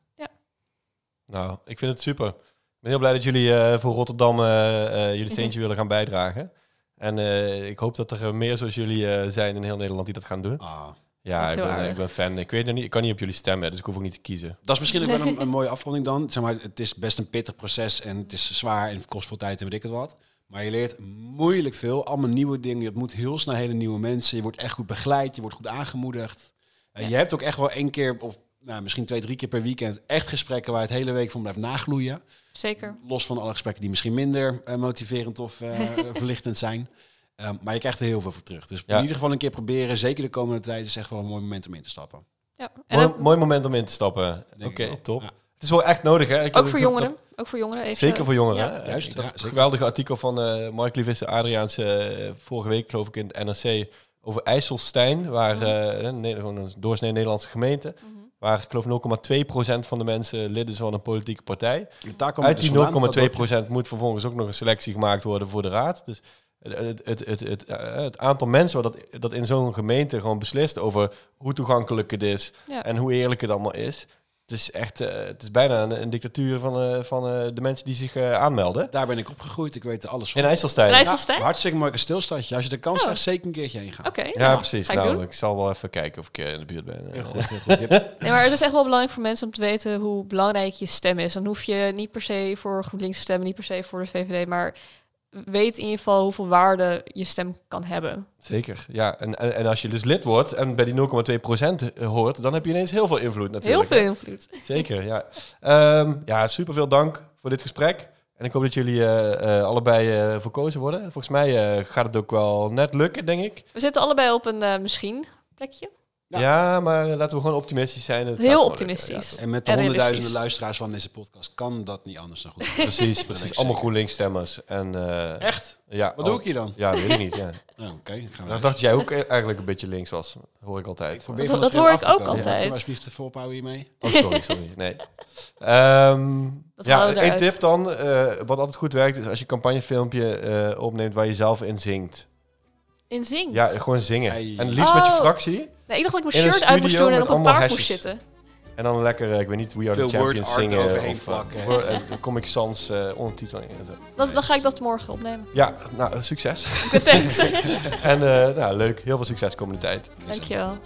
Nou, ik vind het super. Ik ben heel blij dat jullie eh, voor Rotterdam eh, eh, jullie (laughs) steentje willen gaan bijdragen. En eh, ik hoop dat er meer zoals jullie eh, zijn in heel Nederland die dat gaan doen. Ah, Ja, ik ben, ik ben fan. Ik weet nog niet, ik kan niet op jullie stemmen, dus ik hoef ook niet te kiezen. Dat is misschien ook wel een, (laughs) een mooie afronding dan. Zeg maar, het is best een pittig proces en het is zwaar en het kost veel tijd en weet ik het wat. Maar je leert moeilijk veel, allemaal nieuwe dingen. Je ontmoet heel snel hele nieuwe mensen. Je wordt echt goed begeleid, je wordt goed aangemoedigd. Eh, Je hebt ook echt wel één keer, of nou, misschien twee, drie keer per weekend, echt gesprekken waar je het hele week van blijft nagloeien. Zeker. Los van alle gesprekken die misschien minder eh, motiverend of eh, (laughs) verlichtend zijn. Ehm, maar je krijgt er heel veel voor terug. Dus Ja. in ieder geval een keer proberen, zeker de komende tijd, is echt wel een mooi moment om in te stappen. Ja. En Mooi, dat, mooi moment om in te stappen. Oké, top. Ja. Het is wel echt nodig, hè? Ik ook voor jongeren. dat- Ook voor jongeren. even- Zeker voor jongeren. Ja. hè? Juist, geweldige artikel van eh Mark Lievisse Adriaanse eh, vorige week, geloof ik, in het NRC. over IJsselstein, waar Mhm. eh, een, ne- gewoon een doorsnee Nederlandse gemeente, Mhm. waar ik geloof 0,2% van de mensen lid is van een politieke partij. Daar komt Uit het die dus dat 0,2% moet vervolgens ook nog een selectie gemaakt worden voor de raad. Dus het, het, het, het, het aantal mensen wat dat, dat in zo'n gemeente gewoon beslist over hoe toegankelijk het is Ja. en hoe eerlijk het allemaal is. Het is echt, eh, het is bijna een, een dictatuur van, eh, van eh, de mensen die zich eh, aanmelden. Daar ben ik opgegroeid, ik weet alles van. In IJsselstein. In Ja, IJsselstein? Ja, hartstikke mooi stilstadje. Als je de kans Oh. krijgt, zeker een keertje heen gaan. Oké, nou, precies. Ga ik Nou, doen. ik zal wel even kijken of ik in de buurt ben. Heel goed, heel goed. (laughs) Nee, maar het is echt wel belangrijk voor mensen om te weten hoe belangrijk je stem is. Dan hoef je niet per se voor GroenLinks te stemmen, niet per se voor de VVD, maar weet in ieder geval hoeveel waarde je stem kan hebben. Zeker, ja. En, en, en als je dus lid wordt en bij die 0,2% hoort, dan heb je ineens heel veel invloed Heel natuurlijk. veel invloed. (laughs) Zeker, ja. Ehm ja, super veel dank voor dit gesprek. En ik hoop dat jullie eh, eh, allebei eh verkozen worden. Volgens mij eh, gaat het ook wel net lukken, denk ik. We zitten allebei op een eh, misschien plekje. Ja. Ja, maar laten we gewoon optimistisch zijn. Het Heel optimistisch. lukken. En met de En honderdduizenden luisteraars van deze podcast kan dat niet anders dan goed. Ja, (laughs) precies, precies. Allemaal GroenLinks-stemmers. En, eh, Echt? Ja, Wat al- doe ik hier dan? Ja, weet ik niet. Ja. (laughs) Oh, Oké, ik ga Nou, naar dacht jij ook e- eigenlijk een beetje links was. Hoor ik altijd. Dat- van dat hoor ik ook komen. altijd. Je alsjeblieft even ophouden hiermee? Oh, sorry, sorry. Nee. Ehm ja, één tip dan, eh, wat altijd goed werkt, is als je een campagnefilmpje eh, opneemt waar je zelf in zingt. In zingt. Ja, gewoon zingen. Hey. En liefst met je Oh. fractie. Nee, ik dacht dat ik In mijn een shirt uit moest studio doen en met op een allemaal paard moest zitten. En dan lekker, eh, ik weet niet, We Are Veel the Champions word art zingen. overheen of, plakken. eh, word- eh, Comic Sans eh ondertiteling. en zo. Dat, Dan ga ik dat morgen opnemen. Ja, nou, succes. Thanks. (laughs) en eh, nou, leuk. Heel veel succes komende tijd. Dankjewel.